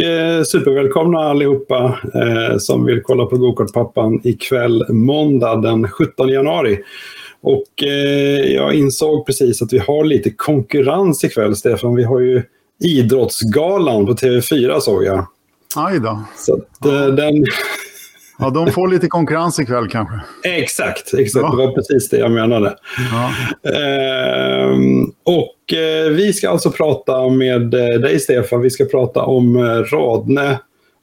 Och eh, supervälkomna allihopa eh, som vill kolla på Gokartpappan ikväll måndag den 17 januari. Och eh, jag insåg precis att vi har lite konkurrens ikväll Stefan. Vi har ju Idrottsgalan på TV4 såg jag. Aj då. Så att, eh, den... Ja, de får lite konkurrens ikväll kanske. Exakt, exakt. Ja. det var precis det jag menade. Ja. Ehm, och eh, vi ska alltså prata med eh, dig Stefan, vi ska prata om eh, Radne,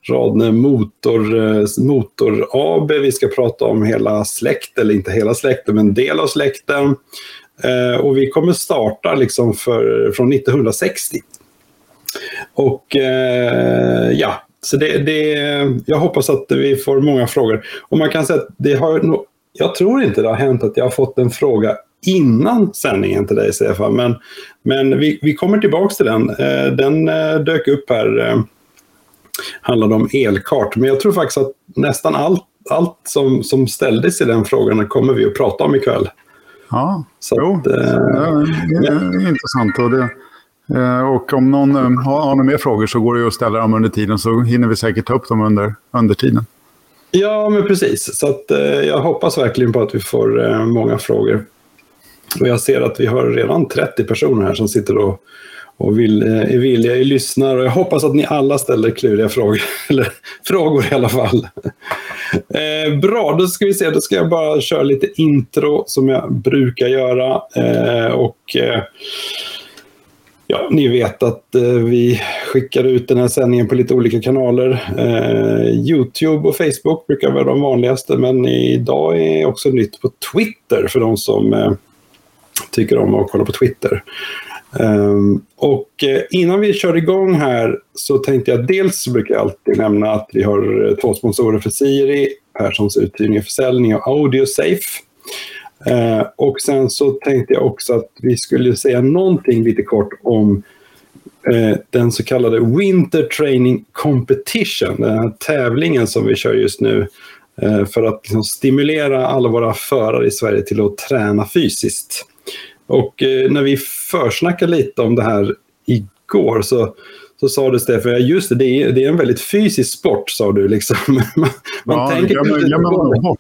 Radne Motor, eh, Motor AB, vi ska prata om hela släkten, eller inte hela släkten, men en del av släkten. Eh, och vi kommer starta liksom för, från 1960. Och ja, så det, det, jag hoppas att vi får många frågor. Och man kan säga att det har, jag tror inte det har hänt att jag har fått en fråga innan sändningen till dig Stefan. Men, men vi, vi kommer tillbaka till den. Eh, den eh, dök upp här. Eh, handlade om elkart. Men jag tror faktiskt att nästan allt, allt som, som ställdes i den frågan kommer vi att prata om ikväll. Ja, Så jo, att, det är intressant. Och det, Eh, och om någon eh, har några mer frågor så går det ju att ställa dem under tiden så hinner vi säkert ta upp dem under, under tiden. Ja, men precis. Så att, eh, jag hoppas verkligen på att vi får eh, många frågor. Och jag ser att vi har redan 30 personer här som sitter och, och vill, är villiga i lyssnar. Och jag hoppas att ni alla ställer kluriga frågor. Eller frågor i alla fall. Eh, bra, då ska vi se. Då ska jag bara köra lite intro som jag brukar göra. Eh, och... Ja, ni vet att eh, vi skickar ut den här sändningen på lite olika kanaler. Eh, Youtube och Facebook brukar vara de vanligaste, men idag är också nytt på Twitter för de som eh, tycker om att kolla på Twitter. Um, och eh, innan vi kör igång här så tänkte jag dels brukar jag alltid nämna att vi har eh, två sponsorer för Siri, Perssons uthyrning och försäljning och AudioSafe. Eh, och sen så tänkte jag också att vi skulle säga någonting lite kort om eh, den så kallade Winter Training Competition, den här tävlingen som vi kör just nu eh, för att liksom, stimulera alla våra förare i Sverige till att träna fysiskt. Och eh, när vi försnackade lite om det här igår så så sa du Stefan, ja just det, det är, det är en väldigt fysisk sport sa du. Liksom. Man, man ja, tänker inte ja, bort.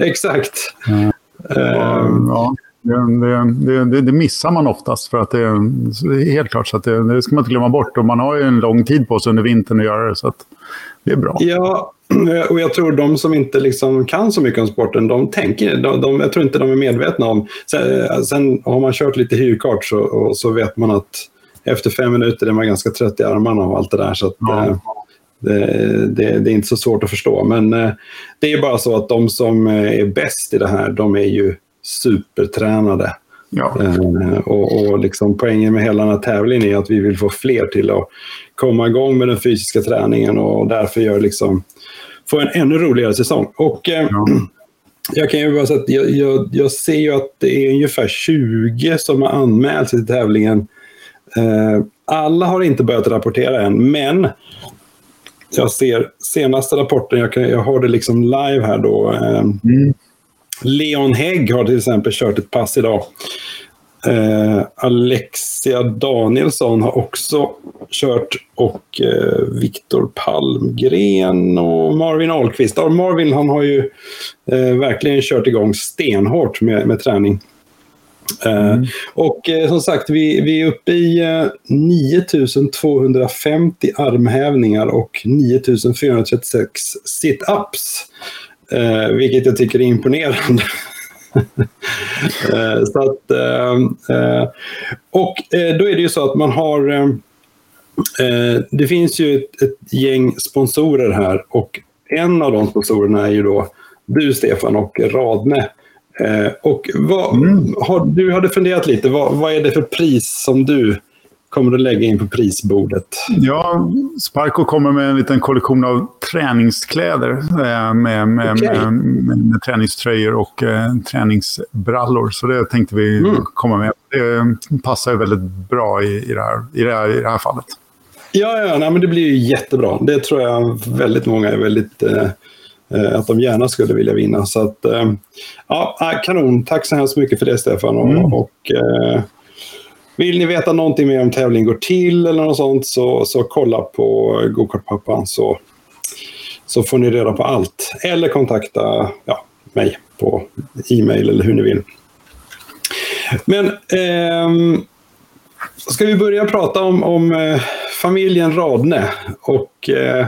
Exakt. Ja. Uh, ja. Det, det, det, missar man oftast för att det är helt klart så att det, det ska man inte glömma bort. Och man har ju en lång tid på sig under vintern att göra det så att det är bra. Ja, och jag tror de som inte liksom kan så mycket om sporten, de tänker, de, de, jag tror inte de är medvetna om. Sen, sen har man kört lite hyrkart så, så vet man att efter fem minuter är man ganska trött i armarna och allt det där. Så att, ja. Eh, det, det, det, är inte så svårt att förstå. Men eh, det är bara så att de som eh, är bäst i det här, de är ju supertränade. Ja. och, och liksom poängen med hela den här tävlingen är att vi vill få fler till att komma igång med den fysiska träningen och därför gör liksom, få en ännu roligare säsong. Och, ja. Jag kan ju bara säga att jag, jag, jag, ser ju att det är ungefär 20 som har anmält sig till tävlingen alla har inte börjat rapportera än, men jag ser senaste rapporten, jag, kan, jag har det liksom live här då. Eh, mm. Leon Hägg har till exempel kört ett pass idag. Eh, Alexia Danielsson har också kört och eh, Viktor Palmgren och Marvin Ahlqvist. Ja, Marvin han har ju eh, verkligen kört igång stenhårt med, med träning. Eh, mm. Och eh, som sagt, vi, vi är uppe i 9250 eh, armhävningar och 9436 sit-ups. Vilket jag tycker är imponerande. så att, och då är det ju så att man har... det finns ju ett, ett gäng sponsorer här och en av de sponsorerna är ju då du Stefan och Radne. Eh, och vad, mm. har, du hade funderat lite, vad, vad är det för pris som du kommer att lägga in på prisbordet? Ja, Sparko kommer med en liten kollektion av träningskläder eh, med, med, okay. med, med, träningströjor och eh, träningsbrallor. Så det tänkte vi mm. komma med. Det passar ju väldigt bra i, i, det, här, i, det, här, i det här fallet. Ja, ja nej, men det blir ju jättebra. Det tror jag väldigt många är väldigt eh, Eh, att de gärna skulle vilja vinna. Så att, eh, ja, kanon. Tack så hemskt mycket för det Stefan. Och, mm. och eh, vill ni veta någonting mer om tävling går till eller något sånt så, så kolla på Gokartpappan så, så får ni reda på allt. Eller kontakta ja, mig på e-mail eller hur ni vill. Men ehm, ska vi börja prata om, om eh, familjen Radne. Och eh, eh,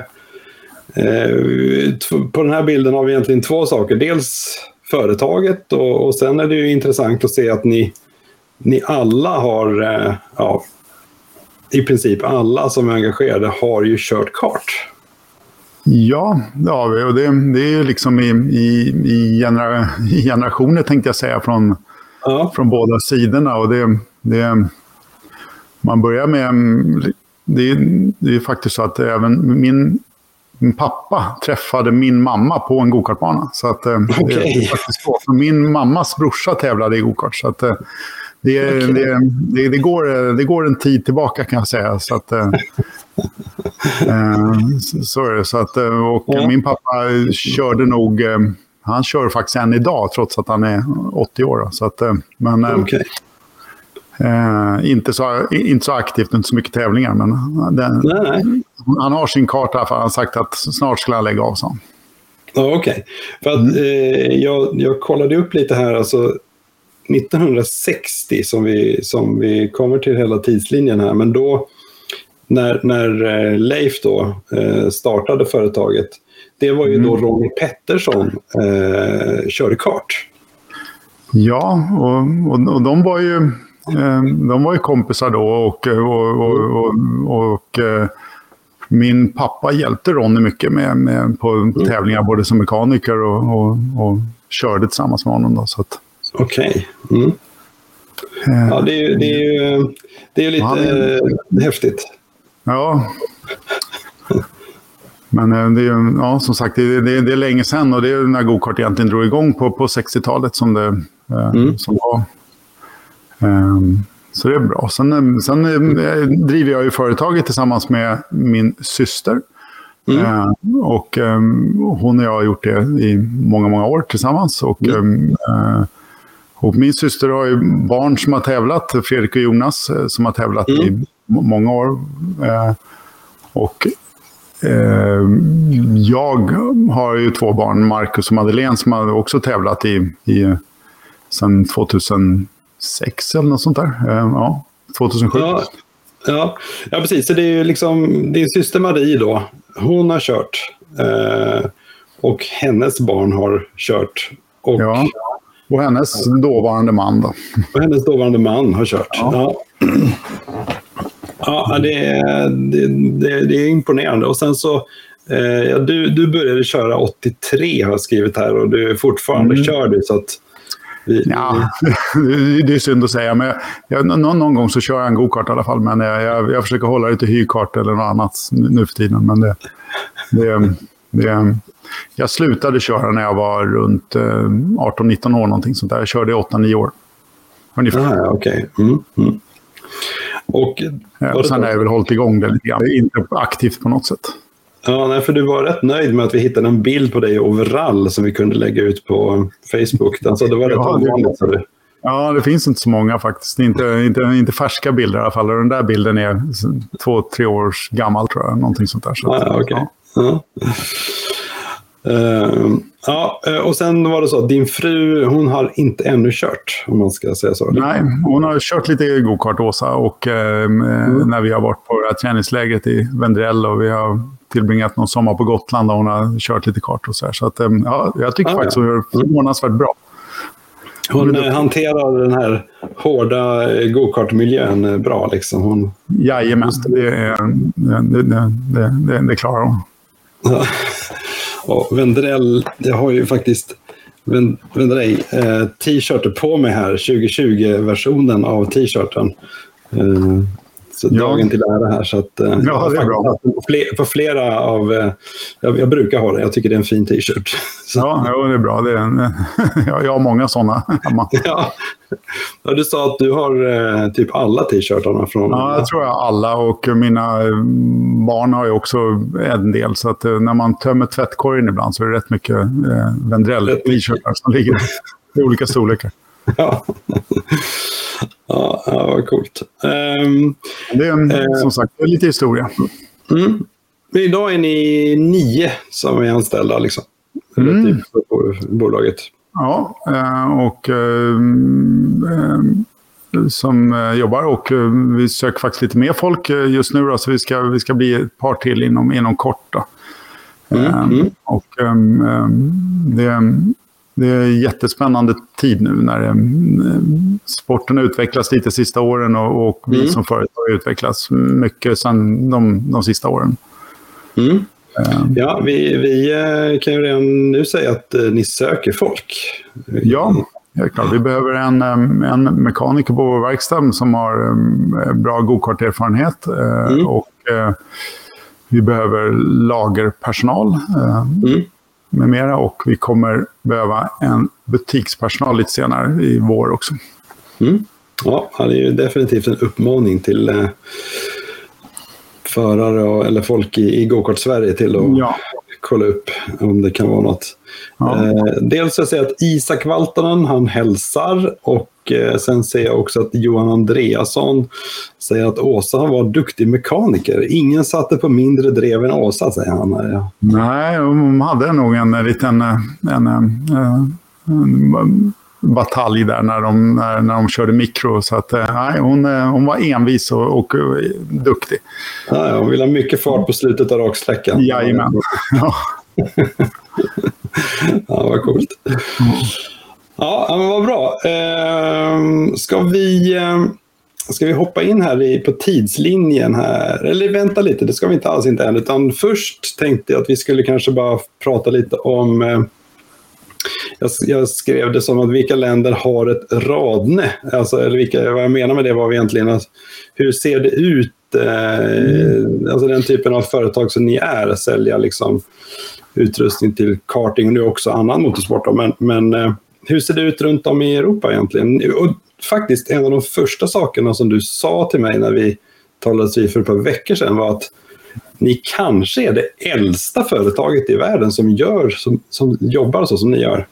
på den här bilden har vi egentligen två saker. Dels företaget och, och sen är det ju intressant att se att ni, ni alla har, eh, ja, i princip alla som är engagerade har ju kört kart. Ja, det har vi. Och det, det är liksom i, i, i, genera, i generationer tänkte jag säga från, ja. från båda sidorna. Och det, det, man börjar med... Det, det är faktiskt så att även min, min pappa träffade min mamma på en gokartbana. Så att, okay. det, är faktiskt så. För min mammas brorsa tävlade i gokart. Så att, det, okay. det, det, det, går, det går en tid tillbaka kan jag säga. Så, att, eh, så är det. Så att, och ja. min pappa körde nog... Han kör faktiskt än idag trots att han är 80 år. Så att, men, okay. Eh, inte, så, inte så aktivt, inte så mycket tävlingar, men den, nej, nej. han har sin karta. För han har sagt att snart skulle han lägga av. Så. Ja, Okej. Okay. mm. eh, jag, jag kollade upp lite här. Alltså, 1960 som vi, som vi kommer till hela tidslinjen här, men då när, när eh, Leif då eh, startade företaget, det var ju mm. då Ronny Pettersson eh, körde kart. Ja, och, och, och de var ju de var ju kompisar då och, och, och, och, och eh, min pappa hjälpte Ronny mycket med, med på mm. tävlingar, både som mekaniker och, körde tillsammans med honom. Okej. Okay. Mm. Ja, det är ju, det är ju, det är lite är, äh, häftigt. Ja. Men eh, det är, ja, som sagt, det, det, det är länge sedan och det är när gokart egentligen drog igång på, på 60-talet som det mm. som var. Ehm, så det är bra. Sen, sen eh, driver jag ju företaget tillsammans med min syster. Mm. Ehm, och ehm, hon och jag har gjort det i många, många år tillsammans. Och, mm. Eh, och min syster har ju barn som har tävlat, Fredrik och Jonas, eh, som har tävlat mm. i många år. Och jag har ju två barn, Marcus och Madeleine, som har också tävlat i, i sedan 2000 2006 eller något sånt där. Eh, ja, 2007. Ja, ja. ja precis. Så det är ju liksom din syster Marie då. Hon har kört. Eh, och hennes barn har kört. Och, ja. och hennes dåvarande man då. Och hennes dåvarande man har kört. Ja. Ja, det, är, det, det, det är imponerande. Och sen så eh, du, du började köra 83 har jag skrivit här och du fortfarande mm. kör du. Så att, vi, ja, det är synd att säga, men jag, någon, någon, gång så kör jag en gokart i alla fall. Men jag, jag, jag försöker hålla det till hyrkart eller något annat nu för tiden. Men det, det, det, jag slutade köra när jag var runt 18-19 eh, år, någonting sånt där. Jag körde i 8-9 år. Ungefär. Ah, okay. Mm, mm. Och, och sen har jag väl hållit igång det lite grann. Inte aktivt på något sätt. Ja, nej, för du var rätt nöjd med att vi hittade en bild på dig i overall som vi kunde lägga ut på Facebook. Alltså, det var rätt ja, ovanligt. Det, ja, det finns inte så många faktiskt. Inte, inte, inte färska bilder i alla fall. Den där bilden är två, tre år gammal tror jag. Någonting sånt där. Så ja, okay. ja. Uh, ja, eh, och sen var det så att din fru, hon har inte ännu kört, om man ska säga så. Nej, hon har kört lite gokart, Åsa, och uh, mm. när vi har varit på det här träningsläget i Vendrell och vi har tillbringat någon sommar på Gotland och hon har kört lite kart och så här. Så att, ehm, ja, jag tycker ah, faktiskt ja. hon gör förvånansvärt bra. Hon eh, hanterar den här hårda eh, gokartmiljön eh, bra. Liksom. Hon... Jajamän, det, det, det, det, det klarar hon. Ja. Och Vendrell, jag har ju faktiskt Vendrell eh, t-shirter på mig här, 2020-versionen av t-shirten. Eh, så ja. dagen till ära här. Så att, eh, ja, det är bra. För flera av... Eh, jag, jag, brukar ha det. Jag tycker det är en fin t-shirt. Ja, ja, det är bra. Det är en, jag har många sådana hemma. Ja. Du sa att du har eh, typ alla t-shirtarna från... Ja, jag tror jag alla. Och mina barn har ju också en del. Så att när man tömmer tvättkorgen ibland så är det rätt mycket Vendrell-t-shirtar som ligger i olika storlekar. Ja. ja, vad coolt. Um, det är eh, som sagt lite historia. Mm. Idag är ni nio som är anställda liksom. Mm. Typ på bolaget. Ja, eh, och eh, som jobbar och vi söker faktiskt lite mer folk just nu. Då, så vi ska, vi ska bli ett par till inom, inom kort. Då. Mm. Mm. Och det, det är en jättespännande tid nu när sporten utvecklas lite sista åren och, och vi mm. som företag utvecklas mycket sedan de, de sista åren. Mm. Ja, vi, vi eh, kan ju redan nu säga att eh, ni söker folk. Ja, helt klart. Vi behöver en, en mekaniker på vår verkstad som har bra gokarterfarenhet. Mm. Och vi behöver lagerpersonal mm. Med mera. Och vi kommer behöva en butikspersonal lite senare i vår också. Mm. Ja, det är ju definitivt en uppmaning till förare och, eller folk i, i Gokart-Sverige till att ja. Kolla upp om det kan vara något. Ja. Eh, dels så ser jag att Isak Valtonen, han hälsar och eh, sen ser jag också att Johan Andreasson säger att Åsa var duktig mekaniker. Ingen satte på mindre drev än Åsa, säger han. Ja. Nej, hon hade nog en liten en, en, en, en batalj där när de, när, när de körde mikro. Så att, eh, nej, hon, eh, hon var envis och, och uh, duktig. Ja, hon ville ha mycket fart på slutet av raksträckan. Jajamän. Ja. ja, vad coolt. Ja, men vad bra. Eh, ska, vi, eh, ska vi hoppa in här i, på tidslinjen här? Eller vänta lite, det ska vi inte alls inte än. Utan först tänkte jag att vi skulle kanske bara prata lite om eh, jag, jag, skrev det som att vilka länder har ett radne? Alltså, eller vilka, vad jag menar med det var egentligen att hur ser det ut? Eh, alltså den typen av företag som ni är, sälja liksom utrustning till karting och nu också annan motorsport. Men, men eh, hur ser det ut runt om i Europa egentligen? Och faktiskt en av de första sakerna som du sa till mig när vi talades vid för ett par veckor sedan var att ni kanske är det äldsta företaget i världen som, gör, som, som jobbar så som ni gör.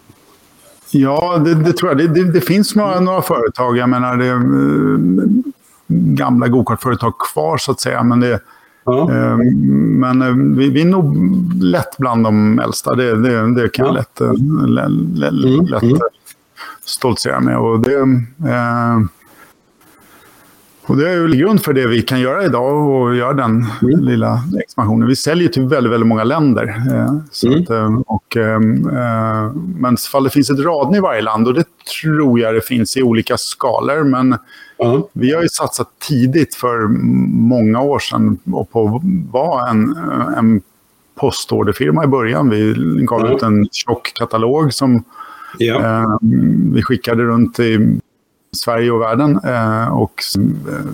Ja, det, det tror jag. Det, det, det, finns några, några företag, jag menar det, äh, gamla gokartföretag kvar så att säga. Men, det, ja. äh, men äh, vi, vi är nog lätt bland de äldsta. Det, det, det kan jag lätt, lätt, lätt, mm. lätt mm. stoltsera med. Och det, och det är ju grund för det vi kan göra idag och göra den mm. lilla expansionen. Vi säljer till väldigt, väldigt många länder. Eh, så mm. att, eh, och, ehm, eh, men fall det finns ett radne i varje land och det tror jag det finns i olika skalor. Men mm. vi har ju satsat tidigt för många år sedan på att vara en, en postorderfirma i början. Vi gav ut en tjock katalog som eh, vi skickade runt i Sverige och världen. Eh, och eh,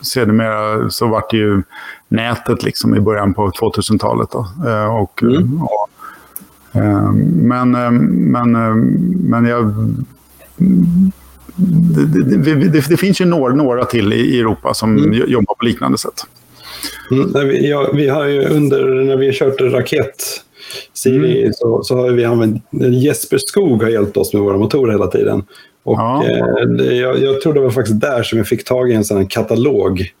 sedermera så vart det ju nätet liksom i början på 2000-talet. Eh, och, mm. och, men, men, men jag... Det, det, det, det, finns ju några, några till i Europa som mm. jobbar på liknande sätt. Mm, vi, ja, vi har ju under när vi har kört raket Siri mm. så, så har vi använt Jesper Skog har hjälpt oss med våra motorer hela tiden. Och, ja. eh, jag, jag tror det var faktiskt där som jag fick tag i en sån katalog.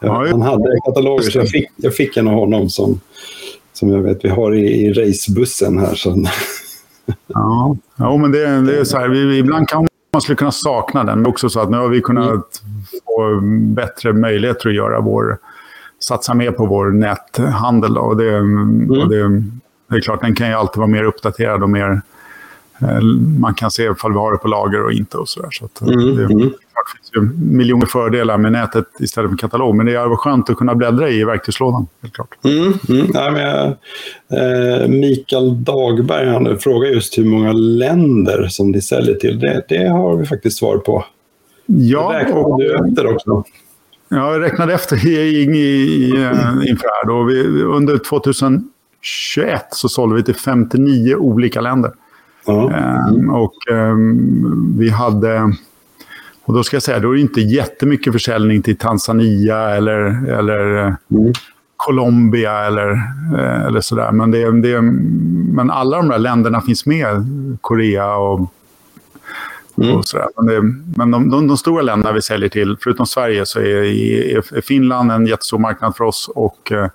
Ja, han hade kataloger så jag fick, jag fick en av honom som, som jag vet vi har i, i racebussen här. Så. ja, ja, men det, det är så här, vi, ibland kan man skulle kunna sakna den. Men också så att nu har vi kunnat mm. få bättre möjligheter att göra vår, satsa mer på vår näthandel. Då. Och det, mm. och det, det är klart, den kan ju alltid vara mer uppdaterad och mer man kan se ifall vi har det på lager och inte och sådär. Så att eh, mm, det, mm. det finns ju miljoner fördelar med nätet istället för katalog. Men det är skönt att kunna bläddra i verktygslådan. Helt klart. Mm, mm. Ja, men eh, Mikael Dagberg han frågar just hur många länder som ni säljer till. Det, det har vi faktiskt svar på. Ja, och, du efter också. Ja, jag räknade efter i, i, i, eh, inför här. Då. Vi, under 2021 så sålde vi till 59 olika länder. Mm. och um, vi hade... Och då ska jag säga, då är det inte jättemycket försäljning till Tanzania eller, eller mm. Colombia eller, eh, eller sådär. Men, det, det, men alla de där länderna finns med. Korea och, Mm. Och sådär. Men, det, men de, de, de, stora länderna vi säljer till, förutom Sverige, så är, är, Finland en jättestor marknad för oss. Och eh,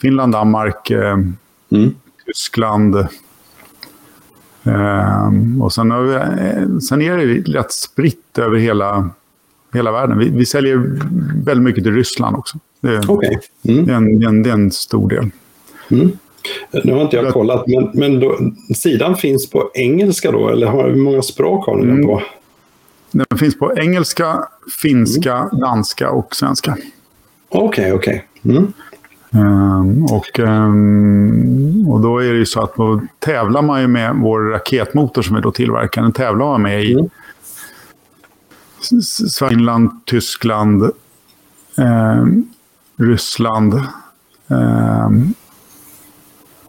Finland, Danmark, eh, mm. Tyskland. Eh, och sen, vi, eh, sen är det rätt spritt över hela, hela världen. Vi, vi säljer väldigt mycket till Ryssland också. Det, okay. mm. det, är, en, det, är, en, det är en stor del. Mm. Nu har inte jag kollat, men, men då, sidan finns på engelska då? Eller hur många språk har ni den på? Mm. Den finns på engelska, finska, mm. danska och svenska. Okej, okay, okej. Okay. Mm. Um, och, um, och då är det ju så att då tävlar man ju med vår raketmotor som vi då tillverkar. Den tävlar man med i mm. Finland, Tyskland, eh, Ryssland, eh,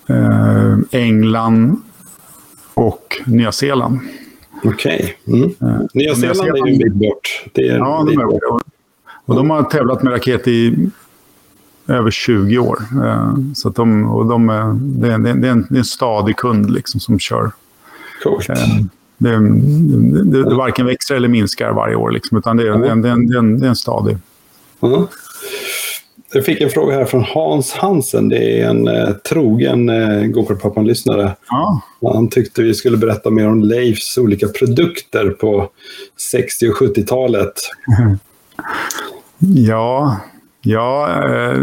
eh, England och Nya Zeeland. Okej. Okay. Mm. Eh, Nya Zeeland är ju en bit bort. Det är ja, de är bort. Och de har tävlat med raket i över 20 år. Eh, så de, och de, det, är, det, en, det är en stadig kund liksom som kör. Coolt. Eh, det, det, det, varken växer eller minskar varje år, liksom, utan det är, mm. det, är en, det, är en, det är en stadig. Mm. Jag fick en fråga här från Hans Hansen. Det är en eh, trogen eh, Gokartpappan-lyssnare. Ja. Han tyckte vi skulle berätta mer om Leifs olika produkter på 60 och 70-talet. Ja, ja eh,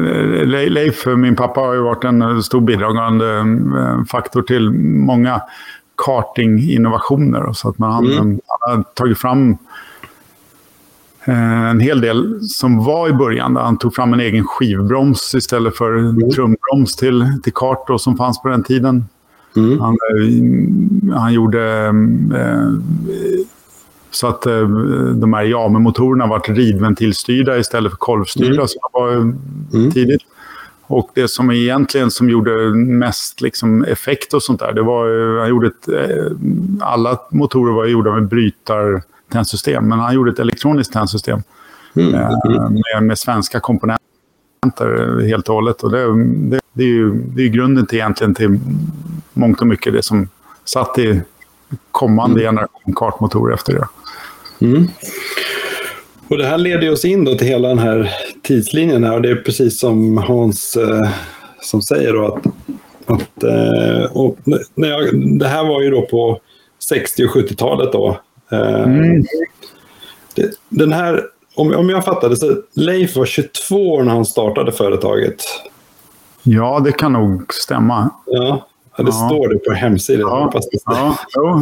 Leif, min pappa, har ju varit en stor bidragande eh, faktor till många karting-innovationer. Så att man mm. har tagit fram Eh, en hel del som var i början. Där han tog fram en egen skivbroms istället för mm. trumbroms till, till kart som fanns på den tiden. Mm. Han, eh, han gjorde eh, så att eh, de här Jame-motorerna var ridventilstyrda istället för kolvstyrda mm. som var mm. tidigt. Och det som egentligen som gjorde mest liksom, effekt och sånt där, det var han gjorde ett, alla motorer var gjorda med brytar tändsystem. Men han gjorde ett elektroniskt tändsystem mm. Eh, med, med, svenska komponenter helt och hållet. Och det, det, det, är ju det är grunden till egentligen till mångt och mycket det som satt i kommande mm. generation kartmotorer efter det. Mm. Och det här leder oss in då till hela den här tidslinjen här och det är precis som Hans eh, som säger då att, att eh, när jag, det här var ju då på 60 och 70-talet då Eh, mm. Den här, om, om jag fattade så Leif var 22 år när han startade företaget. Ja, det kan nog stämma. Ja, det ja. står det på hemsidan. Ja, det ja.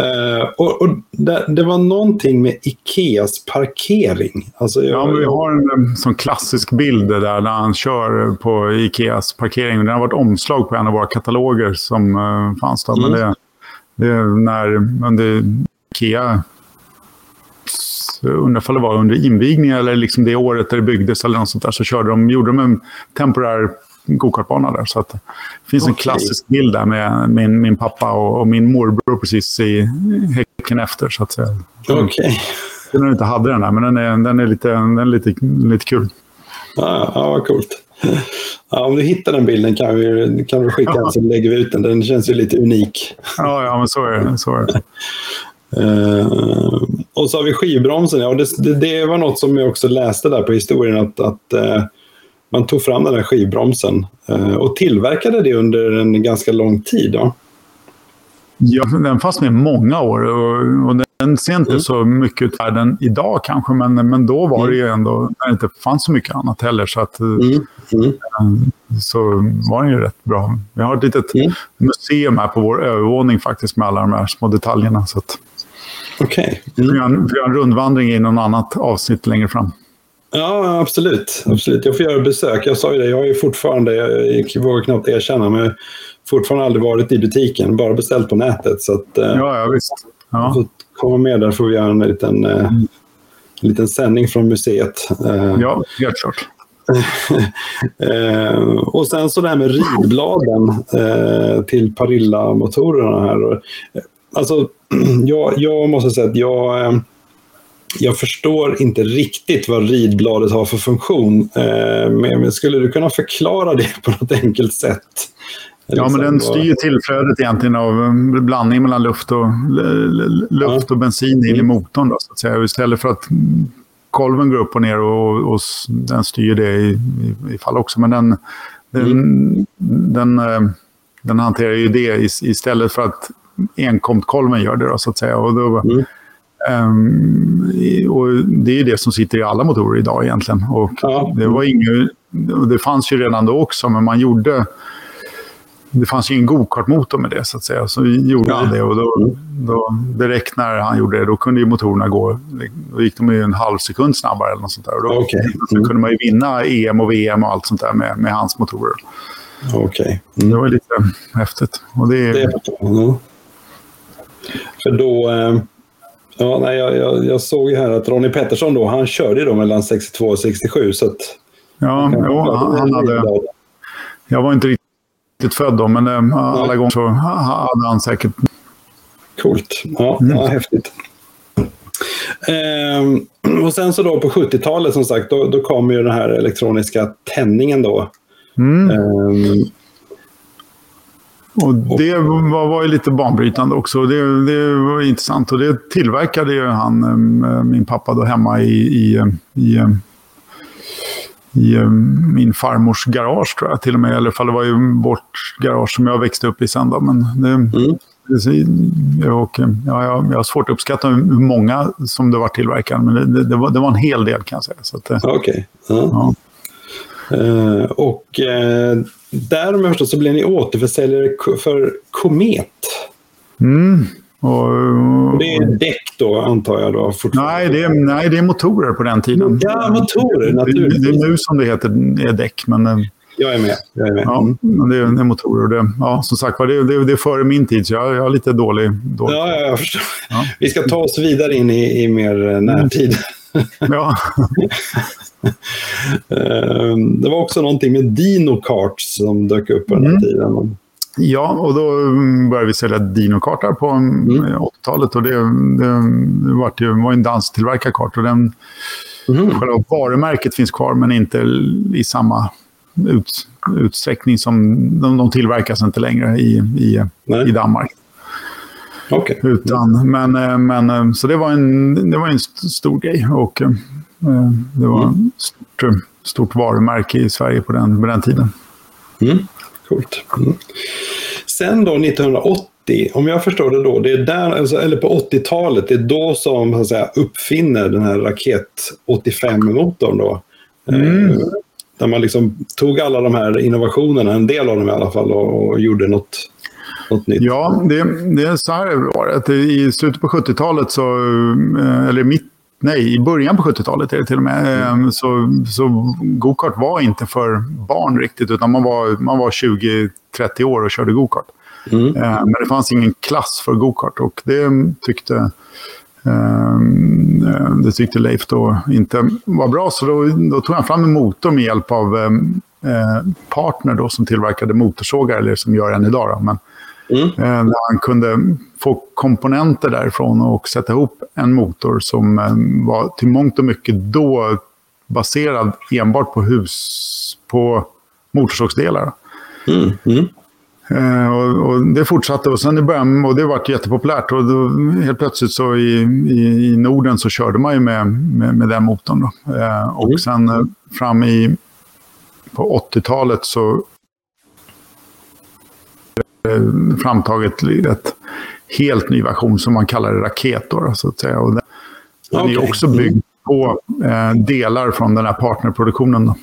uh, och, och det, det, var någonting med Ikeas parkering. Alltså, jag, ja, vi har en, sån klassisk bild där när han kör på Ikeas parkering. Den har varit omslag på en av våra kataloger som uh, fanns då. Mm. Men det, när under Ikea undrar om det var under invigningen eller liksom det året det byggdes eller något sånt där, så körde de, gjorde de en temporär gokartbana där. Så att det finns okay. en klassisk bild där med min, min pappa och, och, min morbror precis i häcken efter, så att säga. Okej. Okay. Den inte hade den där, men den är, den är, lite, den är lite, lite kul. Ja, ja vad coolt. Ja, om du hittar den bilden kan vi, kan vi skicka den så lägger vi ut den. Den känns ju lite unik. Ja, ja men så är det. Så är det. Uh, och så har vi skivbromsen. Ja, det, det, det, var något som jag också läste där på historien. Att, att uh, man tog fram den här skivbromsen uh, och tillverkade det under en ganska lång tid. Då. Ja, den fanns med många år och, och den ser inte mm. så mycket ut världen idag kanske, men, men då var mm. det ju ändå när det inte fanns så mycket annat heller. Så, att, mm. Mm. Eh, så var den ju rätt bra. Vi har ett litet mm. museum här på vår övervåning faktiskt med alla de här små detaljerna. Så att, Okej. Okay. Vi, har en, vi har en rundvandring i någon annat avsnitt längre fram. Ja, absolut. absolut. Jag får göra besök. Jag sa ju det, jag ju fortfarande, jag vågar knappt erkänna, men fortfarande aldrig varit i butiken, bara beställt på nätet. Så att, eh, ja, ja, visst. Ja. Får komma med där får vi göra en liten, eh, mm. en liten sändning från museet. Eh, ja, helt klart. och sen så det här med ridbladen till Parilla-motorerna här. Alltså, jag, jag måste säga att jag jag förstår inte riktigt vad ridbladet har för funktion. Men skulle du kunna förklara det på något enkelt sätt? Ja, men den styr tillflödet egentligen av en blandning mellan luft och, luft och bensin in i mm. motorn. Då, så att säga. Istället för att kolven går upp och ner och, och den styr det i, i, i fall också. Men den, den, mm. den, eh, den, hanterar ju det istället för att enkomtkolven gör det. Då, så att säga. Och då, mm. Um, och det är ju det som sitter i alla motorer idag egentligen. Och ja. det, var inget, det fanns ju redan då också, men man gjorde... Det fanns ju ingen gokartmotor med det, så att säga. Så vi gjorde ja. det och då, då, direkt när han gjorde det, då kunde ju motorerna gå... Då gick de ju en halv sekund snabbare eller något sånt där. Och då, okay. mm. kunde man ju vinna EM och VM och allt sånt där med, med hans motorer. Okej. Okay. Mm. Det var lite häftigt. Och det, det, mm. För då... Eh Ja, nej, jag, jag, jag, såg ju här att Ronnie Pettersson då, han körde då mellan 62 och 67. Så att, ja, jo, han, han hade... Jag var inte riktigt född då, men äh, alla gånger så hade han säkert... Coolt. Ja, mm. ja häftigt. Ehm, och sen så då på 70-talet som sagt, då, då kom ju den här elektroniska tändningen då. Mm. Ehm, och det var, var ju lite banbrytande också. Det, det var intressant och det tillverkade ju han, eh, min pappa, då hemma i, i, i, i eh, min farmors garage tror jag till och med. Eller fall det var ju vårt garage som jag växte upp i sen då. Men det, mm. Och, ja, jag, har svårt att uppskatta hur många som det var tillverkade, men det, det, var, det var en hel del kan jag säga. Okej. Okay. Ja. Ja. Uh, och uh, där om jag förstått så blev ni återförsäljare för Komet. Mm. Och, och det är däck då, antar jag? Då, nej, det är, nej, det är motorer på den tiden. Ja, motorer naturligtvis. Det, det är nu som det heter är däck, men... Eh, jag är med. Jag är med. Ja, mm. det, är, det är motorer. Det, ja, som sagt det, det, det är före min tid, så jag, jag är lite dålig. dålig. Ja, jag förstår. Ja. Vi ska ta oss vidare in i, i mer eh, närtid. Ja. Ehm, det var också någonting med Dino Karts som dök upp på den här mm. tiden. Ja, och då började vi sälja Dino-kartar på mm. 80-talet. Och det, det, det var, det var en danstillverkad kart. Och den, mm. Själva varumärket finns kvar, men inte i samma ut, utsträckning som de, de tillverkas inte längre i, i, i Danmark. Okay. Utan, men, eh, men, eh, så det var en, det var en stor grej. Och eh, det var mm. ett stort, stort varumärke i Sverige på den, på den tiden. Mm. Coolt. Mm. Sen då 1980, om jag förstår det då, det är där, alltså, eller på 80-talet, det är då som så säga, uppfinner den här Raket 85-motorn då. Mm. där man liksom tog alla de här innovationerna, en del av dem i alla fall, och, och gjorde något något nytt? Ja, det, det är så här var det. I slutet på 70-talet, så, eh, eller mitt Nej, i början på 70-talet är det till och med. Mm. Ehm, så, så gokart var inte för barn riktigt, utan man var, man var 20-30 år och körde gokart. Mm. Ehm, men det fanns ingen klass för gokart och det tyckte, det tyckte Leif då inte var bra. Så då, då tog han fram en motor med hjälp av eh, Partner då, som tillverkade motorsågar, eller som gör än idag. Då. Men, Mm. Eh, där han kunde få komponenter därifrån och sätta ihop en motor som eh, var till mångt och mycket då baserad enbart på hus, på motorsågsdelar. Mm. Mm. Eh, och, och, det fortsatte och sen i början, och det var jättepopulärt. Och då, helt plötsligt så i, i, i, Norden så körde man ju med, med, med den motorn. Eh, och mm. sen eh, fram i, på 80-talet så Eh, framtagit ett helt ny version som man kallar Raket. Då, så att säga. Och den, okay. är också byggd på eh, delar från den här partnerproduktionen. Då.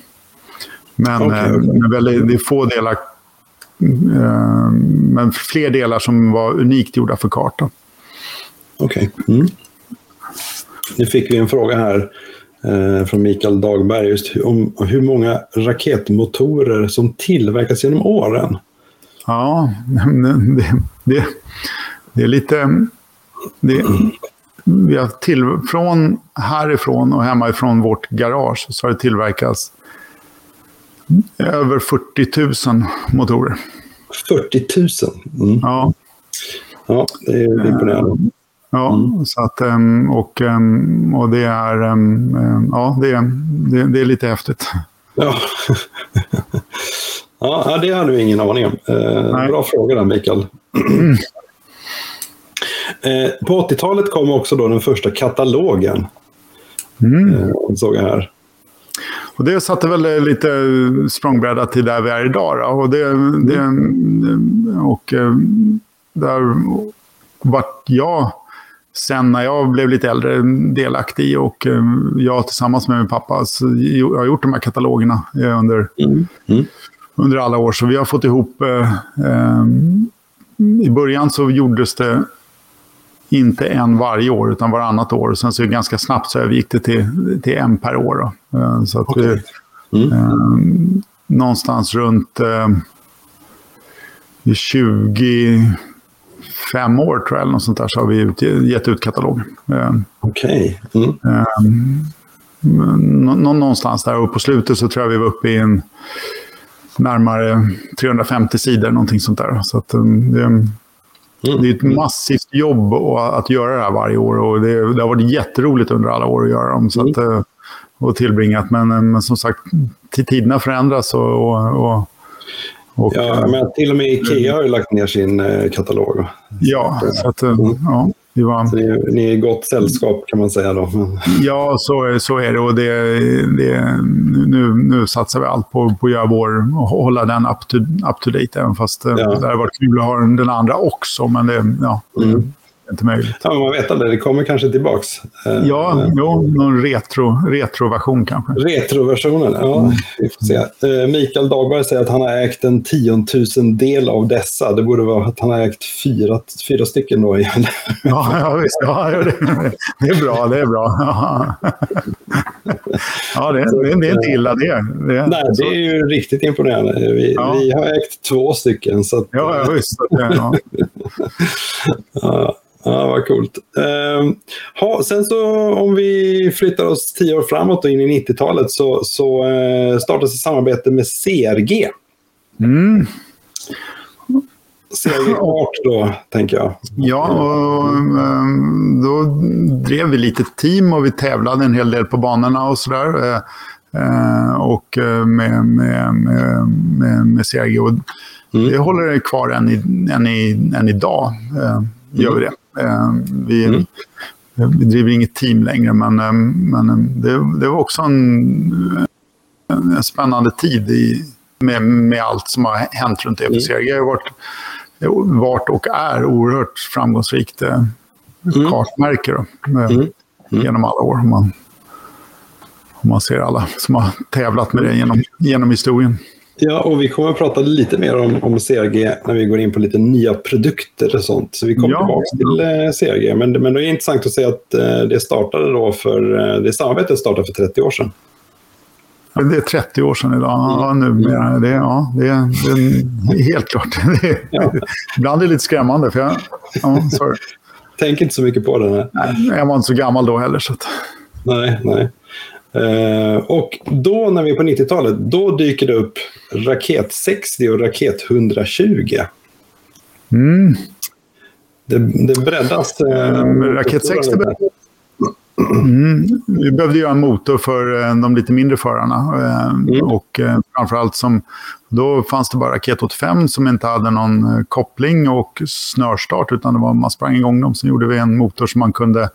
Men okay, okay. Eh, väldigt, det är få delar, eh, men fler delar som var unikt gjorda för kartan. Okej. Okay. Mm. Nu fick vi en fråga här eh, från Mikael Dagberg just om hur många raketmotorer som tillverkas genom åren. Ja, det, det, det är lite... Det, vi har till, från härifrån och hemifrån vårt garage så har det tillverkats över 40 000 motorer. 40 000? Mm. Ja. Ja, det är imponerande. Ja, mm. så att, ehm, och, ehm, och det är, ehm, ja, det, det, det är lite häftigt. Ja. Ja, det hade vi ingen aning om. Eh, bra fråga där, Mikael. Mm. Eh, på 80-talet kom också då den första katalogen. Mm. Eh, såg jag här. Och det satte väl lite språngbräda till där vi är idag. Då. Och, det, det, och eh, där vart jag sen när jag blev lite äldre delaktig och eh, jag tillsammans med min pappa har gjort de här katalogerna under, mm. Mm. Under alla år. Så vi har fått ihop... Eh, eh, I början så gjordes det inte en varje år, utan varannat år. Sen så ganska snabbt så gick det till, till en per år. Då. Så att okay. mm. eh, någonstans runt eh, 20 fem år tror jag, eller något sånt där, så har vi ut, gett ut katalog. Eh, Okej. Okay. Mm. Eh, någonstans där och på slutet så tror jag vi var uppe i en närmare 350 sidor, någonting sånt där. Så att, eh, det, mm. det är ett massivt jobb att göra det här varje år och det, det har varit jätteroligt under alla år att göra dem. Så att, mm. och tillbringat, men, men som sagt, tiderna förändras och, och, och ja, men till och med Ikea har ju lagt ner sin eh, katalog. Ja, så att, eh, mm. ja, vi var... Så ni, ni är i gott sällskap kan man säga då. Ja, så, så är det. Och det, det, nu, nu satsar vi allt på, på att göra vår, hålla den up to, up to date. Även fast eh, ja. det hade varit kul att ha den andra också. Men det, ja, mm inte möjligt. Ja, man vet aldrig, det kommer kanske tillbaks. Eh, ja, äh, jo, någon retro, retroversion kanske. Retroversionen, ja. Mm. Vi får se. Eh, Mikael Dagberg säger att han har ägt en tiontusendel av dessa. Det borde vara att han har ägt fyra, fyra stycken då. Igen. Ja, ja, visst. Ja, det, det är bra, det är bra. Ja, det, det, det är inte illa det. det Nej, det är ju riktigt imponerande. Vi, ja. vi har ägt två stycken. Så att, ja, ja, visst. Ja. ja. Ja, vad coolt. Uh, ha, sen så om vi flyttar oss tio år framåt och in i 90-talet så, så uh, startas ett samarbete med CRG. Mm. CRG Art då, tänker jag. Ja, och um, då drev vi lite team och vi tävlade en hel del på banorna och sådär. Uh, och med, med, med, med, med CRG. Och mm. Det håller kvar än, i, än, i, än idag. Gör vi det. Eh, vi, mm. vi driver inget team längre, men, eh, men eh, det, det var också en, en spännande tid i, med, med allt som har hänt runt EPC. Mm. Jag har varit, varit och är oerhört framgångsrikt mm. kartmärke då, mm. mm. genom alla år. Om man, om man ser alla som har tävlat med det genom, genom historien. Ja, och vi kommer att prata lite mer om, om CRG när vi går in på lite nya produkter och sånt. Så vi kommer ja. tillbaka till eh, CRG. Men, men det är intressant att se att eh, det startade då för, eh, det samarbetet startade för 30 år sedan. Det är 30 år sedan idag. Ja, mm. numera. Det, ja, det, det helt klart. Det ja. Ibland är det lite skrämmande. För jag, ja, sorry. Tänk inte så mycket på det. Nej. nej. jag var inte så gammal då heller. Så att... Nej, nej. Uh, och då när vi är på 90-talet, då dyker det upp Raket 60 och Raket 120. Mm. Det, det breddas. Uh, raket 60 mm. Vi behövde göra en motor för uh, de lite mindre förarna. Mm. Och framförallt som, då fanns det bara Raket 85 som inte hade någon koppling och snörstart utan det var, man sprang igång dem. Sen gjorde vi en motor som man kunde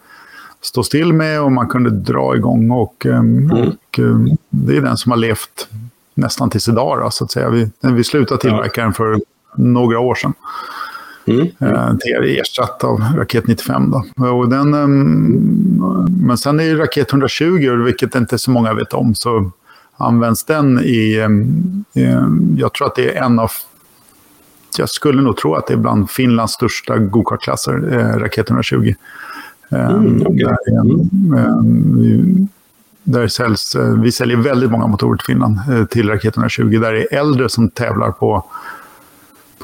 stå still med och man kunde dra igång. Och, mm. och det är den som har levt nästan tills idag. Då, så att säga. Vi, vi slutade tillverka den för några år sedan. Mm. Mm. ersatt av Raket 95. Då. Och den, ehm, men sen är Raket 120, vilket inte så många vet om, så används den i... Jag tror att det är en av... Jag skulle nog tro att det är bland Finlands största gokartklasser, eh, Raket 120. Mm, okay. där, där säljs, eh, vi säljer väldigt många motorer till Finland, eh, till Raket 120. Där är äldre som tävlar på,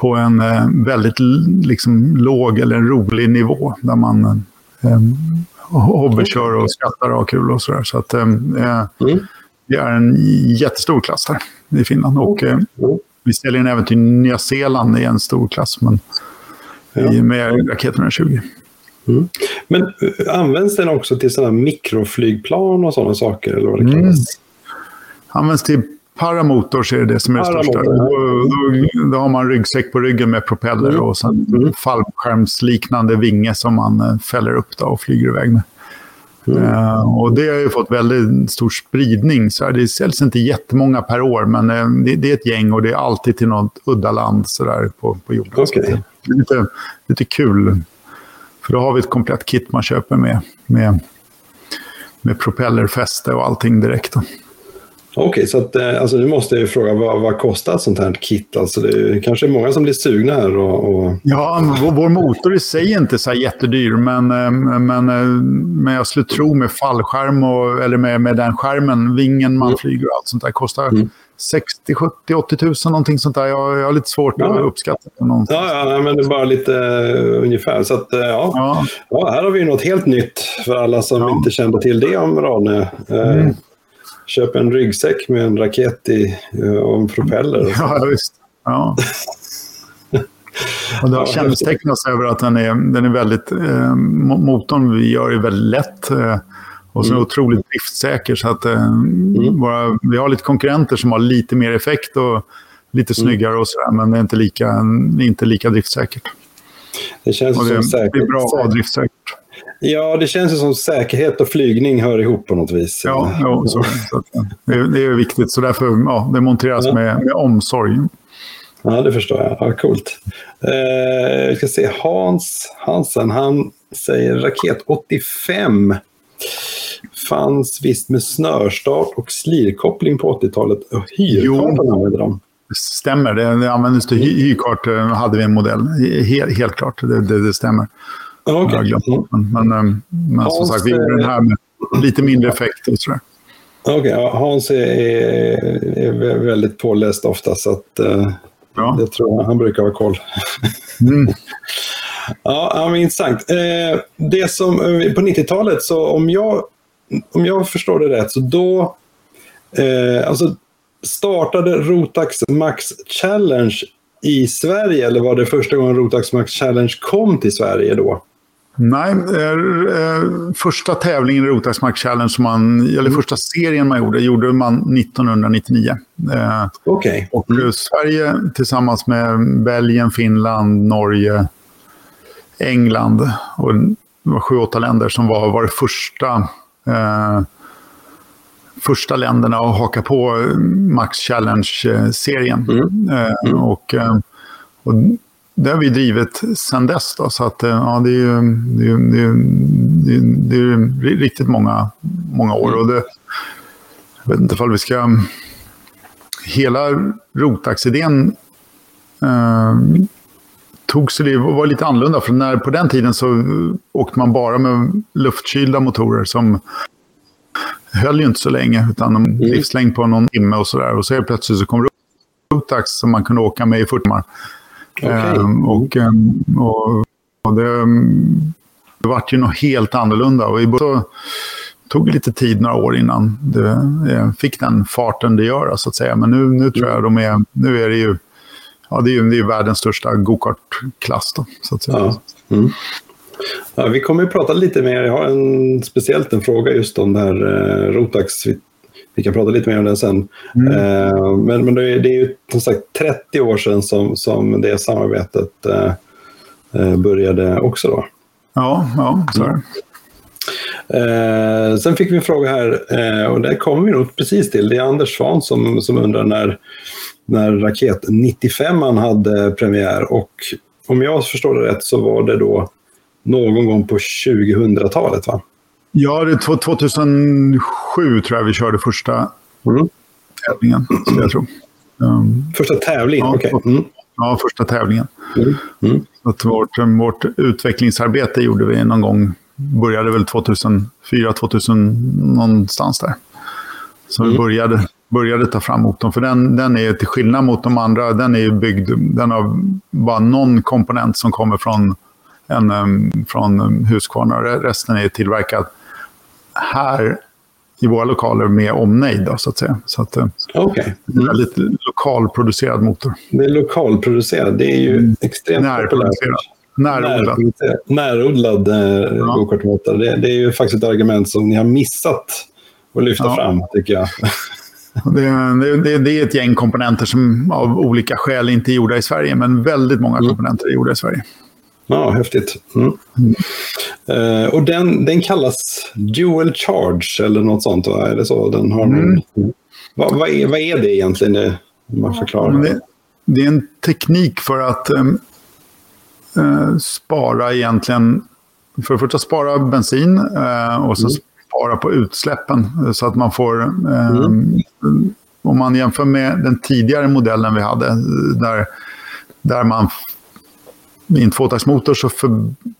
på en eh, väldigt liksom, låg eller en rolig nivå. Där man eh, hobbykör och skrattar och har kul och sådär. Så att, eh, mm. det är en jättestor klass där i Finland. Och, eh, vi säljer den även till Nya Zeeland i en stor klass. Men, ja. med Raket 120. Mm. Men uh, används den också till sådana mikroflygplan och sådana saker? Eller vad det mm. Används till Paramotors är det som är det största. Då, då, då, har man ryggsäck på ryggen med propeller mm. och sen mm. fallskärmsliknande vinge som man eh, fäller upp då och flyger iväg med. Mm. Uh, och det har ju fått väldigt stor spridning. Så det säljs inte jättemånga per år, men uh, det, det, är ett gäng och det är alltid till något udda land så där på, på jorden. Okay. Det är lite, lite kul. För då har vi ett komplett kit man köper med, med, med propellerfäste och allting direkt. Då. Okej, okay, så att, eh, alltså, nu måste jag ju fråga vad, vad kostar ett sånt här kit? Alltså, det är kanske är många som blir sugna här. Och, och... Ja, vår, vår, motor i sig är inte så jättedyr, men, eh, men, eh, men jag skulle tro med fallskärm och, eller med, med den skärmen, vingen man mm. flyger och allt sånt där kostar mm. 60, 70, 80 tusen, någonting sånt där. Jag, jag har lite svårt ja. att uppskatta. Ja, ja, men det är bara lite uh, ungefär. Så att, uh, ja. Ja. ja. här har vi något helt nytt för alla som ja. inte kände till det om Rane. Uh, mm. Köp en ryggsäck med en raket i och en propeller. Och ja, visst. Ja. Och det har kännetecknats över att den är, den är väldigt... Eh, motorn vi gör är väldigt lätt. Eh, och så mm. otroligt driftsäker. Så att, eh, mm. våra, vi har lite konkurrenter som har lite mer effekt och lite mm. snyggare och sådär, men det är inte lika, inte lika driftsäkert. Det känns och det, som säkert. Det är bra att ha driftsäkert. Ja, det känns ju som säkerhet och flygning hör ihop på något vis. Ja, ja så, så det, är, det är viktigt. Så därför ja, det monteras ja. med, med omsorg. Ja, det förstår jag. Ja, coolt. Eh, vi ska se, Hans Hansen, han säger raket 85 fanns visst med snörstart och slirkoppling på 80-talet. Hyrkartan använde de. Stämmer, det, det användes till hy hyrkart. Eh, hade vi en modell. Helt, helt klart, det, det, det stämmer. Okay. Men, men, eh, men som sagt, vi gjorde den här med lite mindre effekt. Okej, okay, Hans är, är, väldigt påläst ofta, så att, uh, ja. det tror jag, han brukar ha koll. mm. Ja, men intressant. Eh, det som, på 90-talet, så om jag, om jag förstår det rätt, så då eh, alltså startade Rotax Max Challenge i Sverige, eller var det första gången Rotax Max Challenge kom till Sverige då? Nej, eh, första tävlingen i Rotax Max Challenge, som man, eller mm. första serien man gjorde, gjorde man 1999. Eh, okay. Och mm. Sverige tillsammans med Belgien, Finland, Norge, England och det var sju, åtta länder som var, var det första, eh, första länderna att haka på Max Challenge-serien. Mm. Eh, mm. och, eh, och det har vi drivit sedan dess. Då, så att, eh, ja, det är ju det är, det är, det är, riktigt många, många år. Och det, jag vet inte ifall vi ska... Hela Rotax-idén eh, tog sig det var lite annorlunda. För när, på den tiden så åkte man bara med luftkylda motorer som höll ju inte så länge. Utan en mm. livslängd på någon timme och sådär. Och så helt plötsligt så kom Rotax som man kunde åka med i 40 timmar. Okay. Ehm, och, ehm, och, och det, det vart ju något helt annorlunda. Och i början tog lite tid, några år innan det eh, fick den farten det gör, så att säga. Men nu, nu tror jag de är, nu är det ju ja, det är ju det är världens största gokartklass. Så att säga. Ja. Mm. Ja, vi kommer att prata lite mer. Jag har en, speciellt en fråga just om det här eh, Rotax. Vi, kan prata lite mer om den sen. Mm. Eh, men men det, är, det är ju som sagt 30 år sedan som, som det samarbetet eh, eh började också. Då. Ja, ja så är det. Eh, sen fick vi en fråga här, eh, och det kommer vi nog precis till. Det är Anders Svahn som, som undrar när, när Raket 95 hade premiär. Och om jag förstår det rätt så var det då någon gång på 2000-talet va? Ja, det 2007 tror jag vi körde första mm. tävlingen, skulle jag tro. Um, första tävlingen, ja. Okay. Mm. Ja, första tävlingen. Mm. Mm. att vårt, vårt utvecklingsarbete gjorde vi någon gång, började väl 2004, 2000 någonstans där. Så vi mm. började började ta fram motorn. För den, den är till skillnad mot de andra, den är byggd, den har bara någon komponent som kommer från, en, um, från Husqvarna. Resten är tillverkad här i våra lokaler med omnejd, då, så att säga. Så att, eh, okay. mm. väldigt lokalproducerad motor. Det är lokalproducerad, det är ju mm. extremt populärt. Närodlad. Närodlad eh, ja. gokartmotor. Det, det, är ju faktiskt ett argument som ni har missat att lyfta ja. fram, tycker jag. Det, det, det, är ett gäng komponenter som av olika skäl inte är gjorda i Sverige, men väldigt många mm. komponenter är gjorda i Sverige. Ja, häftigt. Mm. Mm. Uh, och den, den kallas Dual Charge eller något sånt, va? Är det så? Den har mm. vad, vad, är, vad är det egentligen? Det, man förklarar. Det, det är en teknik för att um, uh, spara egentligen, för att första spara bensin uh, och så mm. spara på utsläppen så att man får, um, om man jämför med den tidigare modellen vi hade, där, där man i en tvåtaktsmotor så, för,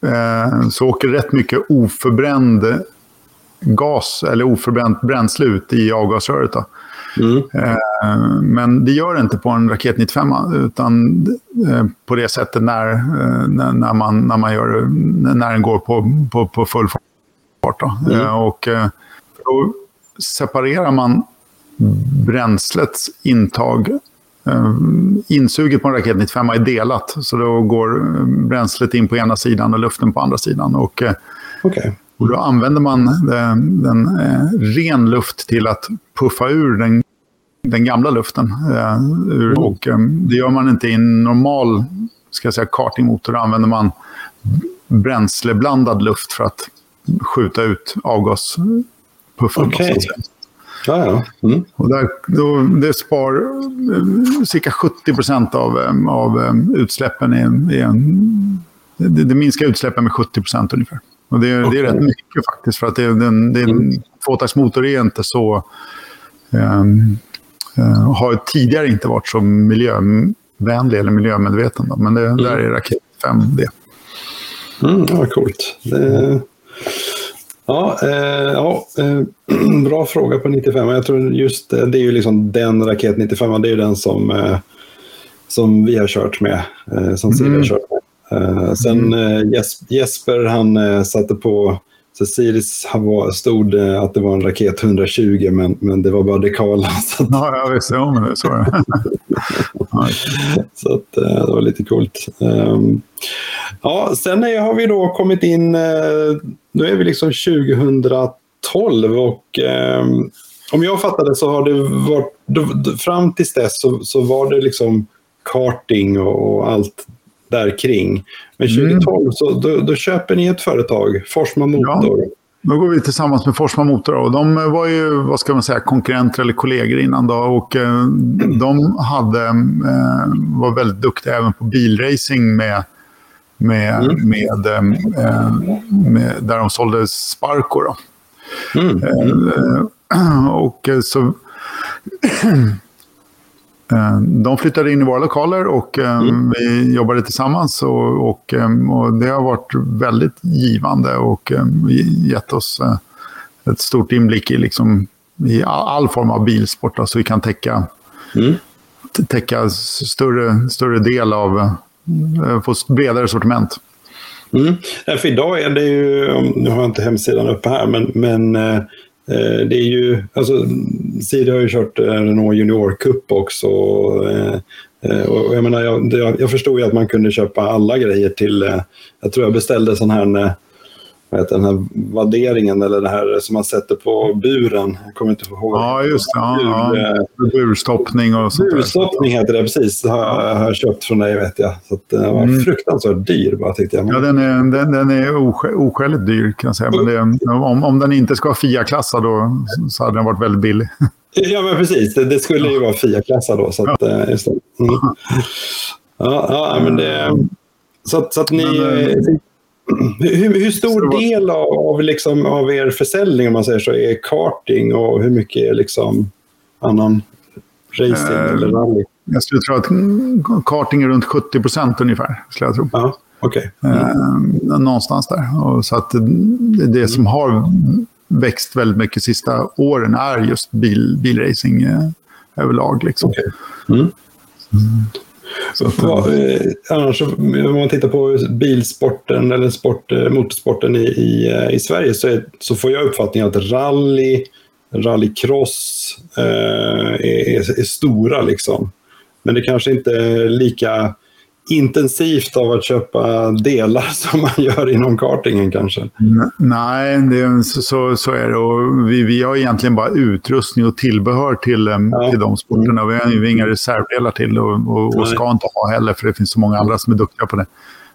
eh, så åker rätt mycket oförbränd gas eller oförbränt bränsle ut i avgasröret. Mm. Eh, men det gör det inte på en Raket 95, utan eh, på det sättet när, eh, när, man, när, man gör, när den går på, på, på full fart. Mm. Eh, och, eh, då separerar man bränslets intag insuget på en raket 95 är delat. Så då går eh, bränslet in på ena sidan och luften på andra sidan. Och, eh, okay. och då använder man den, den ren luft till att puffa ur den, den gamla luften. Ur, mm. och, det gör man inte i en normal ska jag säga, kartingmotor. Då använder man bränsleblandad luft för att skjuta ut avgaspuffen. Okay. Ja, ja. Mm. Och där, då, det spar eh, cirka 70 procent av, eh, av eh, utsläppen. I, i en, det, det, minskar utsläppen med 70 procent ungefär. Och det, okay. det, är rätt mycket faktiskt. För att det, den, det, mm. tvåtaktsmotor är inte så... Um, uh, har tidigare inte varit så miljövänlig eller miljömedveten. Då. Men det, mm. där är Raket 5 det. Mm, ja, coolt. Det, Ja, eh, ja eh, bra fråga på 95. Jag tror just det, det är ju liksom den raket 95, det är ju den som, eh, som vi har kört med, eh, som Siri mm. har kört med. Eh, sen mm. Eh, Jesper, han satte på så Siris stod att det var en raket 120, men, men det var bara dekaler. Så att... Ja, jag visste om det. Så, så att, det var lite coolt. Um, ja, sen har vi då kommit in nu är vi liksom 2012 och eh, om jag fattar det så har det varit, fram tills dess så, så var det liksom karting och allt där kring. Men 2012 mm. så då, då, köper ni ett företag, Forsma Motor. Ja. Då går vi tillsammans med Forsma Motor. Och de var ju vad ska man säga, konkurrenter eller kollegor innan. Då, och eh, de hade, eh, var väldigt duktiga även på bilracing med med, mm. med, äh, med, där de sålde Sparko. Då. Mm. Och så... De flyttade in i våra lokaler och mm. vi jobbade tillsammans. Och, och, och, det har varit väldigt givande och gett oss ett stort inblick i, liksom, i all form av bilsport. Så alltså vi kan täcka, mm. täcka större, större del av Eh, få bredare sortiment. Mm. för idag är det ju, nu har jag inte hemsidan uppe här, men, men eh, eh Eh, det är ju, alltså Siri har ju kört eh, Renault Junior Cup också. Eh, och jag, menar, jag, jag, förstod ju att man kunde köpa alla grejer till, jag tror jag beställde sån här heter den här vadderingen eller det här som man sätter på buren. Jag kommer inte ihåg. Ja, just det. Ja, Bur, ja. Burstoppning och sånt Burstoppning heter det, precis. Det har, jag, har köpt från dig vet jag. Så att, den var mm. fruktansvärt dyr bara tyckte jag. Ja, den är, den, den är oskäligt dyr kan jag säga. Men det, om, om den inte ska vara FIA-klassad då så hade den varit väldigt billig. Ja, men precis. Det, det skulle ju vara FIA-klassad då. Så att, ja. Eh, just det. Mm. Ja, ja, men det... Så så att ni... Men, hur, hur stor del av, liksom, av er försäljning om man säger så är karting och hur mycket är liksom annan racing eh, eller rally? Jag skulle tro att karting är runt 70 procent ungefär. Skulle jag tro. Ja, okay. Mm. Eh, någonstans där. Och så att det, det som har växt väldigt mycket de sista åren är just bil, bilracing eh, överlag. Liksom. Okay. Mm. Mm. Så att, eh, annars, om man tittar på bilsporten eller sport, eh, motorsporten i, i, eh, i Sverige så, är, så får jag uppfattningen att rally, rallycross eh, är, är, stora. Liksom. Men det kanske inte är lika intensivt av att köpa delar som man gör inom kartingen kanske? Nej, det, så, så är det. Och vi, vi har egentligen bara utrustning och tillbehör till, ja. till de sporterna. Vi har inga reservdelar till och, och, och ska inte ha heller, för det finns så många andra som är duktiga på det.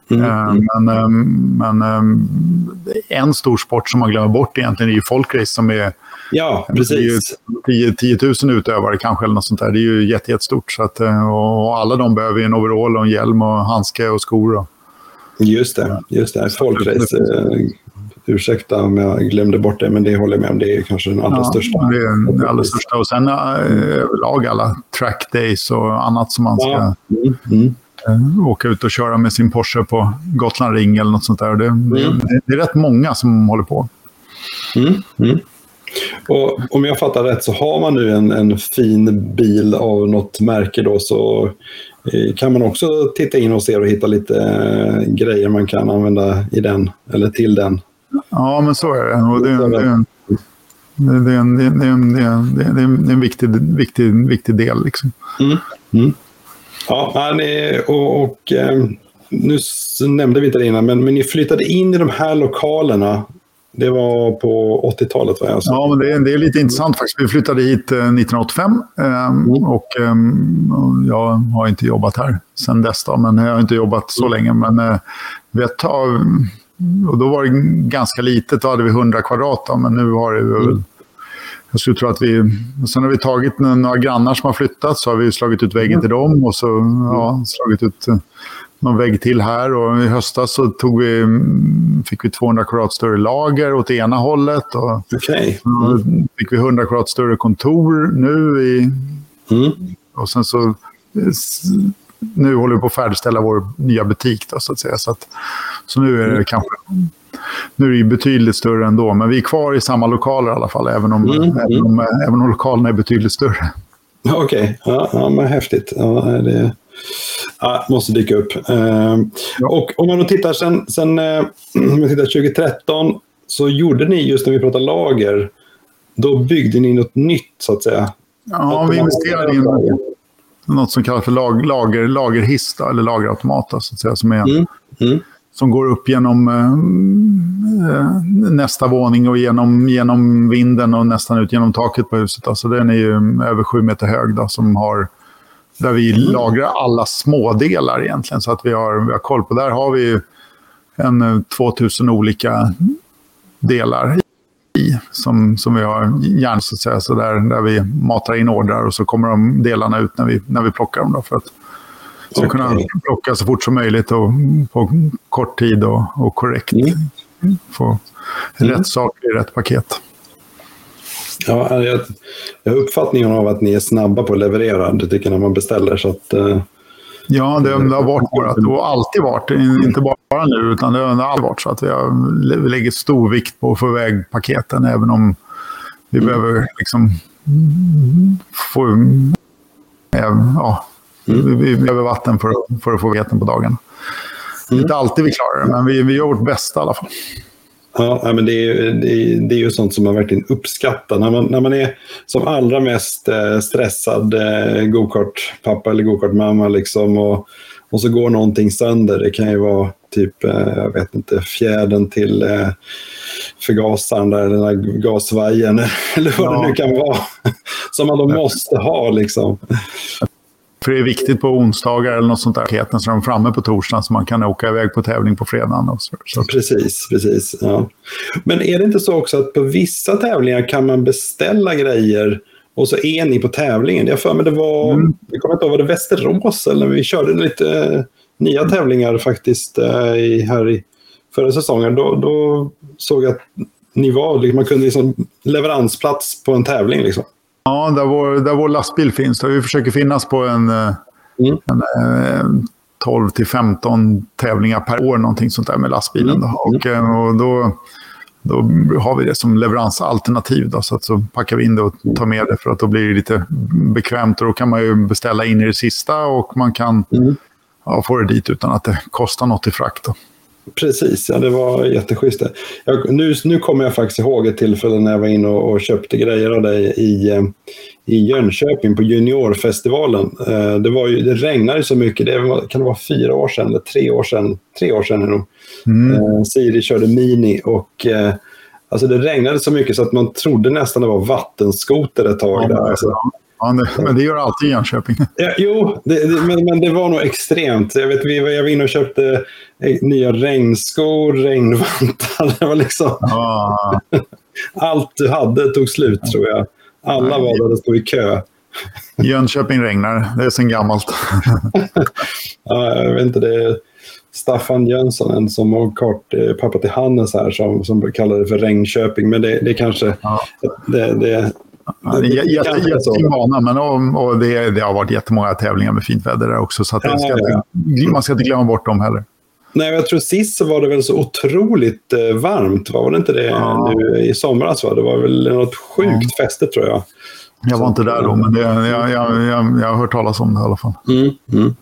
Mm. Eh, men, eh, men eh, en stor sport som man glömmer bort egentligen är ju folkrace som är Ja, precis. 10, 10 000 utövare kanske, eller något sånt där. Det är ju jättestort. Så att, och alla de behöver en overall, och en hjälm, och handske och skor. Och... Just det. Just det. Folkrace. ursäkta om jag glömde bort det, men det håller jag med om. Det är kanske den allra ja, största. Det är den allra största. Och sen överlag alla track days och annat som man ska... Ja. Mm, mm. Eh, åka ut och köra med sin Porsche på Gotland Ring eller något sånt där. Det, mm. det, det är rätt många som håller på. Mm. Mm. Och om jag fattar rätt så har man nu en, en fin bil av något märke då så eh, kan man också titta in och se och hitta lite eh, grejer man kan använda i den eller till den. Ja, men så är det. Och det, det, det, är en, det, är en, det, är en, det är en viktig, viktig, viktig del. Liksom. Mm. Mm. Ja, och, och eh, nu nämnde vi inte det innan, men, men ni flyttade in i de här lokalerna. Det var på 80-talet va? Alltså. Ja, men det är, det är lite intressant faktiskt. Vi flyttade hit 1985 eh, mm. och jag har inte jobbat här sedan dess. Då, men jag har inte jobbat så länge. Men eh, vet, och då var det ganska litet, då hade vi 100 kvadrat. Då, men nu har det mm. Jag skulle tro att vi... Sen har vi tagit några grannar som har flyttat, så har vi slagit ut väggen till dem och så ja, slagit ut eh, någon vägg till här. Och I höstas så tog vi, fick vi 200 kvadrat större lager åt ena hållet. Och okay. mm. fick vi 100 kvadrat större kontor nu. I, mm. Och sen så... Nu håller vi på att färdigställa vår nya butik. Då, så att säga. Så, att, så nu är det mm. kanske nu är det betydligt större ändå, men vi är kvar i samma lokaler i alla fall, även om, mm. även om, även om lokalerna är betydligt större. Okej, okay. ja, ja, men häftigt. Ja, det ja, måste dyka upp. Eh, och om man då tittar sen, sen eh, om jag tittar 2013 så gjorde ni, just när vi pratar lager, då byggde ni något nytt så att säga. Ja, vi investerade i något som kallas för lag, lager, lagerhiss, eller lagerautomat, så att säga, som är mm. Mm som går upp genom eh, nästa våning och genom, genom vinden och nästan ut genom taket på huset. Alltså den är ju över sju meter hög då, som har, där vi lagrar alla smådelar egentligen. Så att vi har, vi har koll på. Där har vi en 2000 eh, olika delar i som, som vi har järn så att säga. Så där, där vi matar in ordrar och så kommer de delarna ut när vi, när vi plockar dem. Då för att, ska okay. kunna plocka så fort som möjligt och på kort tid och, och korrekt. Mm. Få mm. rätt sak i rätt paket. Ja, jag, jag har uppfattningen av att ni är snabba på att leverera, det tycker jag när man beställer. Så att, uh... Ja, det, har varit vårt. Det har alltid varit, inte bara nu, utan det har alltid varit så att vi, har, vi lägger stor vikt på att få iväg paketen, även om vi mm. behöver liksom få... Ja, Mm. Vi, vi behöver vatten för, för att få veten på dagen. Mm. Inte alltid vi klarar det, men vi, vi gör vårt bästa i alla fall. Ja, men det är, det, är, det är ju sånt som man verkligen uppskattar. När man, när man är som allra mest eh, stressad eh, gokartpappa eller gokartmamma liksom, och, och så går någonting sönder. Det kan ju vara typ, eh, jag vet inte, fjädern till eh, förgasaren där, den där gasvajern eller vad ja. det nu kan vara. Som man då måste ha liksom. För det är viktigt på onsdagar eller något sånt där. Så de är framme på torsdagen så man kan åka iväg på tävling på fredagen. Och så. så. Precis, precis. Ja. Men är det inte så också att på vissa tävlingar kan man beställa grejer och så är ni på tävlingen? Jag för mig det var, mm. jag kommer inte ihåg, var det Västerås eller vi körde lite eh, nya tävlingar faktiskt eh, i, här i förra säsongen. Då, då såg jag att ni var, man kunde liksom leveransplats på en tävling. Liksom. Ja, där vår, där vår lastbil finns. Vi försöker finnas på en, eh, mm. en, en eh, 12 till 15 tävlingar per år, någonting sånt där med lastbilen. Då. Mm. Och, eh, och då, då har vi det som leveransalternativ. Då, så, att så packar vi in det och tar med det för att då blir det lite bekvämt. Och då kan man ju beställa in i det sista och man kan mm. ja, få det dit utan att det kostar något i frakt. Då. Precis, ja det var jätteschysst. Jag, nu, nu kommer jag faktiskt ihåg ett tillfälle när jag var inne och, och köpte grejer av dig i, eh, i Jönköping på Juniorfestivalen. Eh, det, var ju, det regnade så mycket, det var, kan det vara fyra år sedan eller tre år sedan? Tre år sedan är det nog. Mm. Siri körde Mini och alltså det regnade så mycket så att man trodde nästan det var vattenskoter ett tag. Ja, där. Alltså, Ja, men det gör alltid Jönköping. Ja, jo, det, det, men, men det var nog extremt. Jag, vet, vi, jag var inne och köpte eh, nya regnskor, regnvantar. Det var liksom... Ah. Allt du hade tog slut, tror jag. Alla var där och stod i kö. Jönköping regnar. Det är sen gammalt. ja, jag vet inte. Det är Staffan Jönsson, som var kart, eh, pappa till Hannes här, som, som kallade det för Regnköping. Men det, det kanske... Ja. Det, det, Ja, det är jätte, jättefin bana, men och, och det, det, har varit jättemånga tävlingar med fint väder där också. Så ja, ska ja. Inte, man ska inte glömma bort dem heller. Nej, jag tror sist så var det väl så otroligt eh, varmt. Var det inte det ja. nu i somras? Va? Det var väl något sjukt fäste tror jag. Jag var inte där då, men det, jag, jag, jag, jag har hört talas om det i alla fall. Mm, mm.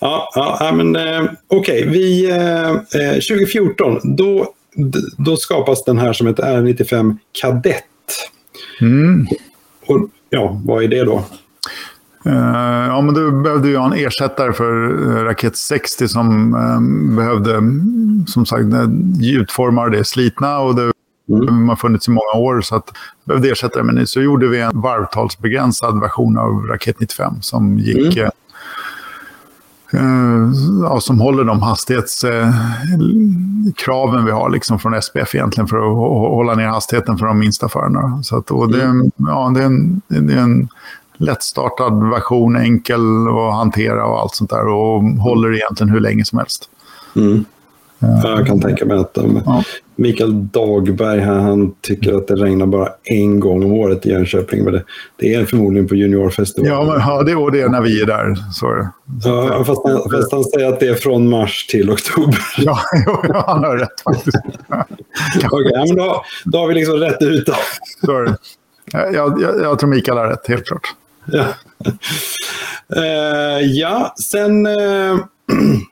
Ja, ja, men eh, okej. Okay. eh, 2014, då, då skapas den här som heter R95 Kadett. Mm. Och, ja, vad är det då? Uh, ja, men du behövde ju en ersättare för uh, Raket 60 som um, behövde, som sagt, gjutformar det slitna och det mm. har funnits i många år så att behövde ersätta det. Men så gjorde vi en varvtalsbegränsad version av Raket 95 som gick mm. Eh, ja, som håller de hastighetskraven eh, vi har liksom från SPF egentligen för att hålla ner hastigheten för de minsta förarna. Så att, och det, mm. ja, det, är en, det är en lättstartad version, enkel att hantera och allt sånt där och håller egentligen hur länge som helst. Mm. Jag kan tänka mig att de, ja. Mikael Dagberg här, han tycker att det regnar bara en gång om året i Jönköping. Men det, det är förmodligen på Juniorfestivalen. Ja, men, ja det, är när vi är där. Så är det. Ja, fast, han, fast han säger att det är från mars till oktober. Ja, ja han har rätt faktiskt. Okay, men då, då har vi liksom rätt ut det. Så är det. Jag, jag, jag tror Mikael har rätt, helt klart. Ja, uh, ja sen... Uh,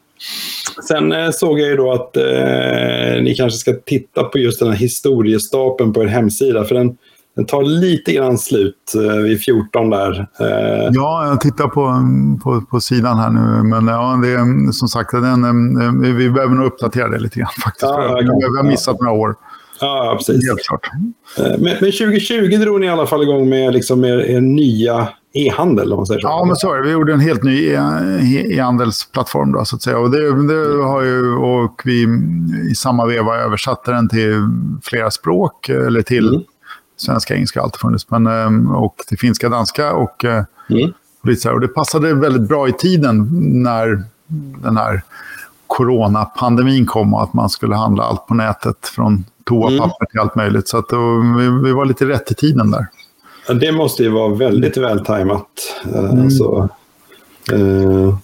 Sen eh, såg jag ju då att eh, ni kanske ska titta på just den här historiestapeln på er hemsida. För den, den tar lite grann slut eh, vid 14 där. Eh. Ja, jag tittar på, på, på sidan här nu. Men ja, det är som sagt, den, eh, vi behöver nog uppdatera det lite grann faktiskt. Ja, vi har missat några år. Ja, precis. Helt klart. Eh, men, men 2020 drog ni i alla fall igång med liksom er, er nya e-handel, om man säger så. Ja, men så är det. Vi gjorde en helt ny e-handelsplattform, då, så att säga. Och, det, det, har ju, och vi i samma veva översatte den till flera språk, eller till mm. svenska, engelska har alltid funnits, men, ehm, och till finska, danska och, eh, mm. och, och det passade väldigt bra i tiden när den här coronapandemin kom och att man skulle handla allt på nätet från toapapper till allt möjligt. Så att då, vi, var lite rätt i tiden där. Det måste ju vara väldigt vältajmat. Mm. Alltså, eh,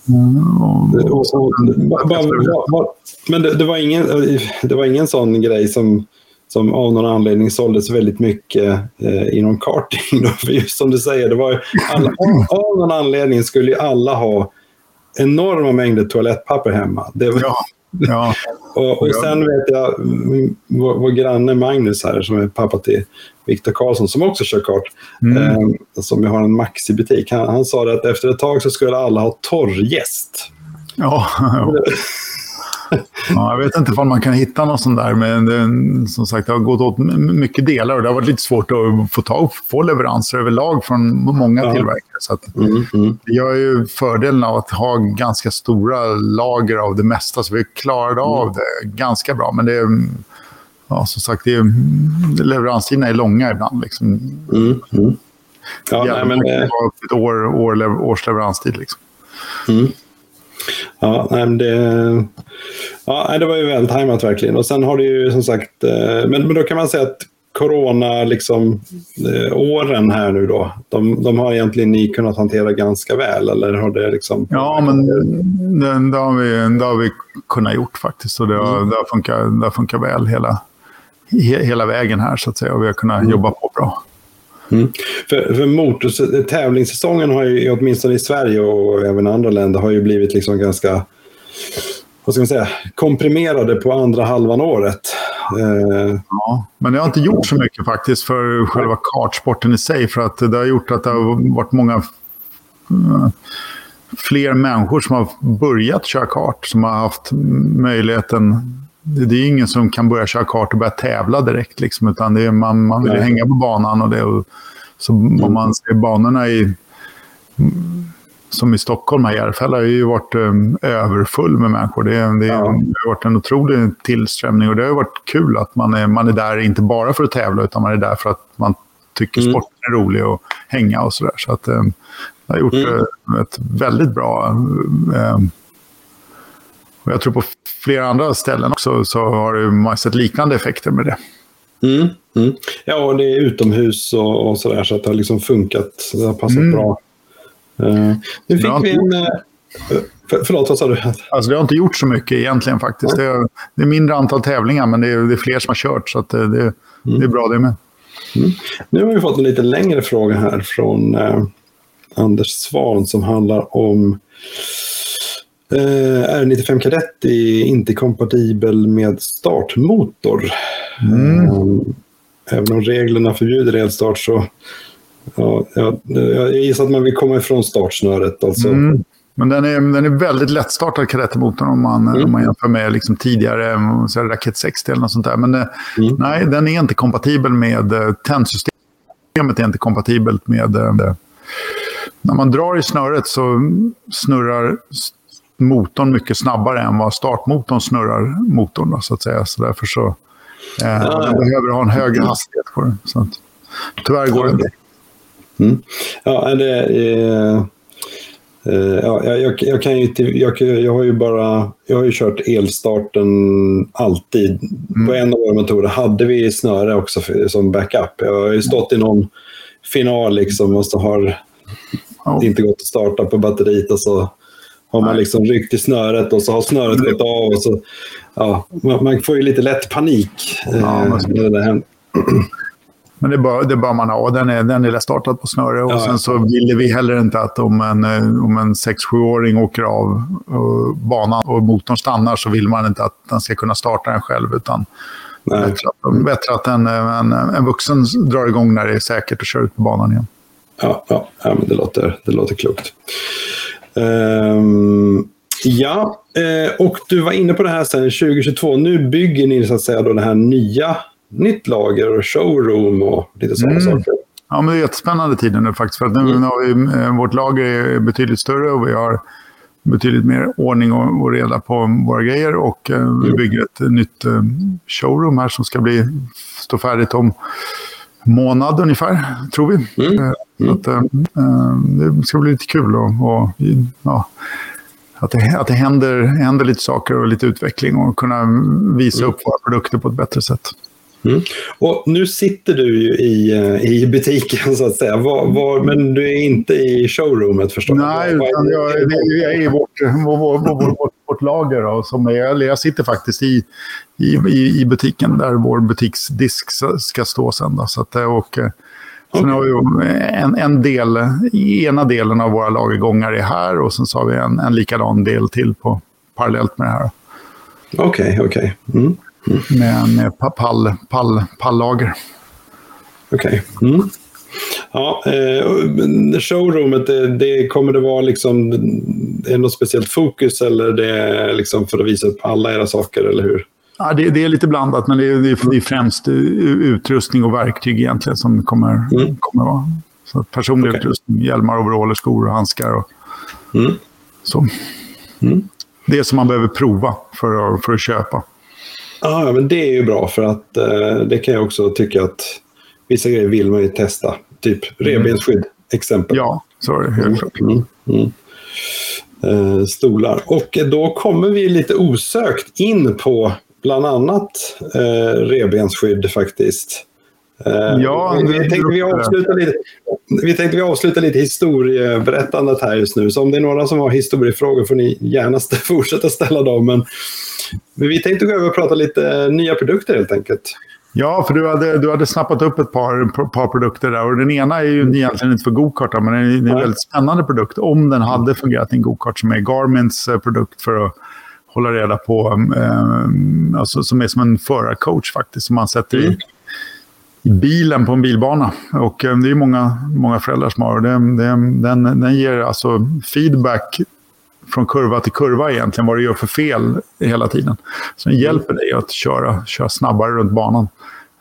men det, det, var ingen, det var ingen sån grej som, som av någon anledning såldes väldigt mycket eh, inom karting. Då. För just som du säger, det var alla, av, av någon anledning skulle ju alla ha enorma mängder toalettpapper hemma. Det var, ja. Ja. och, och sen vet jag, vår, vår granne Magnus här, som är pappa till Viktor Karlsson, som också kör kart, mm. eh, som har en Maxi-butik. Han, han sa att efter ett tag så skulle alla ha torrgäst. Ja, ja. ja, jag vet inte om man kan hitta något sånt där, men det, som sagt, det har gått åt mycket delar och det har varit lite svårt att få tag få leveranser överlag från många ja. tillverkare. Så att mm, mm. Det gör ju fördelen av att ha ganska stora lager av det mesta, så vi klarade mm. av det ganska bra. Men det ja, som sagt, det är, leveranstiderna är långa ibland. Liksom. Mm, mm. Ja, nej, men, det... ett år, år, års leveranstid. Liksom. Mm. Ja, det, ja, det var ju vältajmat verkligen. Och sen har det ju som sagt, eh, men, men då kan man säga att corona, liksom, eh, åren här nu då, de, de har egentligen ni kunnat hantera ganska väl? Eller har det liksom... Ja, men det, det, har vi, det har vi kunnat gjort faktiskt. Och det har, mm. det har, funkat, det har funkat väl hela, hela vägen här så att säga. Och vi har kunnat mm. jobba på bra. Mm. För, för motors, tävlingssäsongen har ju, åtminstone i Sverige och även andra länder, har ju blivit liksom ganska vad ska man säga, komprimerade på andra halvan året. Eh, ja, men det har inte gjort så mycket faktiskt för själva kartsporten i sig. För att det har gjort att det har varit många eh, fler människor som har börjat köra kart. Som har haft möjligheten. Det är ingen som kan börja köra kart och börja tävla direkt. Liksom, utan det är, man, man vill hänga på banan. och det. Och, så mm. om man ser banorna i som i Stockholm, här Järfälla, har ju varit um, överfull med människor. Det, det, ja. det, har varit en otrolig tillströmning och det har varit kul att man är, man är där, inte bara för att tävla, utan man är där för att man tycker mm. sporten är rolig och hänga och sådär. Så att um, det har gjort mm. uh, ett väldigt bra... Um, och jag tror på flera andra ställen också så har man sett liknande effekter med det. Mm, mm. Ja, och det är utomhus och, och sådär, så att det har liksom funkat. Det har passat mm. bra. Uh, nu fick vi en... Uh, för, förlåt, vad sa du? Alltså, det har inte gjort så mycket egentligen faktiskt. Det är, det är mindre antal tävlingar, men det är, det är fler som har kört. Så det, det, mm. det, är bra det med. Mm. Nu har vi fått en lite längre fråga här från uh, Anders Svan som handlar om Uh, R95 Kadett är inte kompatibel med startmotor. Mm. Uh, även om reglerna förbjuder elstart så Ja, jag, jag gissar att man vill komma ifrån startsnöret. Alltså. Mm. Men den är, den är väldigt lättstartad, kadettermotorn, om man, mm. om man jämför med liksom tidigare så Raket 60 eller något sånt där. Men eh, mm. nej, den är inte kompatibel med eh, tändsystemet. är inte kompatibelt med... Eh, när man drar i snöret så snurrar motorn mycket snabbare än vad startmotorn snurrar motorn. Då, så att säga. Så därför så... Eh, ja. Den behöver ha en högre hastighet på den. Så att, tyvärr går det inte. Mm. Ja, det, eh, eh, ja, jag, jag, kan ju jag, jag har ju bara jag har ju kört elstarten alltid. Mm. På en av våra motorer hade vi snöre också för, som backup. Jag har ju stått i någon final liksom och så har oh. inte gått att starta på batteriet och så har man liksom ryckt i snöret och så har snöret gått av. Och så, ja, man, man får ju lite lätt panik ja, eh, när det händer. Men det bör, det bör man ha. Den är, den är startad på snöre. Och ja, sen så vill vi heller inte att om en, eh, om en 6-7-åring åker av och banan och motorn stannar så vill man inte att den ska kunna starta den själv. Utan Nej. bättre att, bättre att en, en, en vuxen drar igång när det är säkert och kör ut på banan igen. Ja, ja, ja men det, låter, det låter klokt. Um, ja, eh, och du var inne på det här sen 2022. Nu bygger ni så att säga då det här nya nytt lager och showroom och lite sådana mm. saker. Ja, men det är jättespännande tider nu faktiskt. För att nu mm. har vi, eh, vårt lager är betydligt större och vi har betydligt mer ordning och, och reda på våra grejer. Och eh, mm. vi bygger ett nytt eh, showroom här som ska bli, stå färdigt om månad ungefär, tror vi. Mm. Mm. Att, eh, eh, det ska bli lite kul och, och ja, att det, att det händer, händer lite saker och lite utveckling och kunna visa mm. upp våra produkter på ett bättre sätt. Mm. Och nu sitter du ju i, eh, i butiken så att säga, var, var, men du är inte i showroomet förstås? Nej, utan jag, jag är i vårt, vårt, vårt, vårt lager. Då, som är, jag sitter faktiskt i, i, i butiken där vår butiksdisk ska stå sen. Då, så att, och, okay. Sen har vi en, en del, ena delen av våra lagergångar är här och sen så har vi en, en likadan del till på, parallellt med det här. Okej, okay, okej. Okay. Mm med, med pall, pall, pallager. Okej. Okay. Mm. Ja, eh, showroomet, det, det, kommer det vara liksom, är det något speciellt fokus eller det är liksom för att visa upp alla era saker, eller hur? Ja, det, det är lite blandat, men det är, det är främst utrustning och verktyg egentligen som kommer, mm. kommer vara. Så personlig okay. utrustning, hjälmar, overaller, skor och handskar. Och, mm. så. Mm. Det som man behöver prova för att, för att köpa. Ja, men det är ju bra för att eh, det kan jag också tycka att vissa grejer vill man ju testa. Typ revbensskydd, mm. exempel. Ja, så är det helt klart. Mm. Mm. Eh, stolar. Och då kommer vi lite osökt in på bland annat eh, revbensskydd faktiskt. Eh, ja, vi, vi, tänkte vi, avsluta lite, vi tänkte vi avsluta lite historieberättandet här just nu. Så om det är några som har historiefrågor får ni gärna fortsätta ställa dem. Men vi tänkte gå över och prata lite nya produkter helt enkelt. Ja, för du hade, du hade snappat upp ett par, par produkter där. Och den ena är ju mm. egentligen inte för gokart, men det är en väldigt spännande produkt. Om den hade fungerat i en gokart som är Garmins eh, produkt för att hålla reda på, eh, alltså, som är som en förarcoach faktiskt, som man sätter i, i bilen på en bilbana. Och eh, det är många, många föräldrar som har det. det den, den ger alltså feedback från kurva till kurva egentligen, vad du gör för fel hela tiden. Så den hjälper dig att köra, köra snabbare runt banan.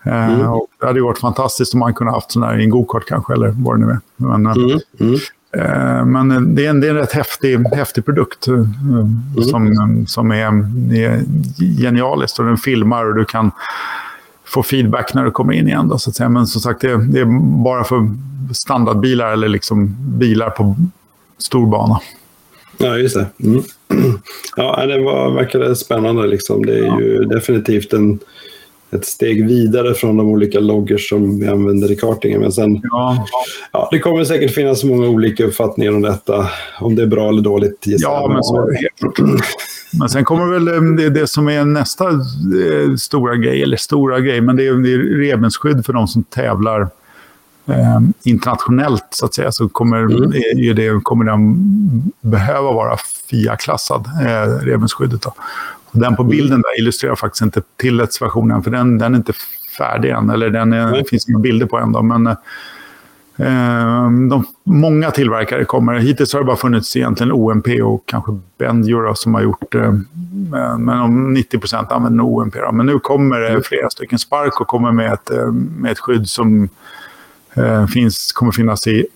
Eh, mm. och det hade varit fantastiskt om man kunde haft sån här i en gokart kanske, eller vad det nu är. Men, eh, mm. Mm. Eh, men det är, en, det är en rätt häftig, häftig produkt mm. som, som är, är genialisk. Och den filmar och du kan få feedback när du kommer in igen. Då, så att säga. Men som sagt, det, det är bara för standardbilar eller liksom bilar på stor bana. Ja, just det. Mm. Ja, det var, verkade spännande. Liksom. Det är ja. ju definitivt en, ett steg vidare från de olika loggers som vi använder i kartingen. Men sen, ja. ja. det kommer säkert finnas många olika uppfattningar om detta. Om det är bra eller dåligt. Ja, men så Men sen kommer väl eh, det, det som är nästa eh, stora grej, eller stora grej, men det är, det är för de som tävlar eh, internationellt så att säga så kommer, mm. är det, kommer den behöva vara FIA-klassad, eh, revbensskyddet. Då. Och den på mm. bilden där illustrerar faktiskt inte Tillets-versionen för den, den är inte färdig än, eller den är, det finns inga bilder på än. Då, men, eh, de, många tillverkare kommer. Hittills har det bara funnits egentligen OMP och kanske Bendura som har gjort eh, men om 90 procent använder OMP. Då. Men nu kommer det mm. flera stycken. Spark kommer med ett, eh, med ett skydd som Eh, finns, kommer finnas i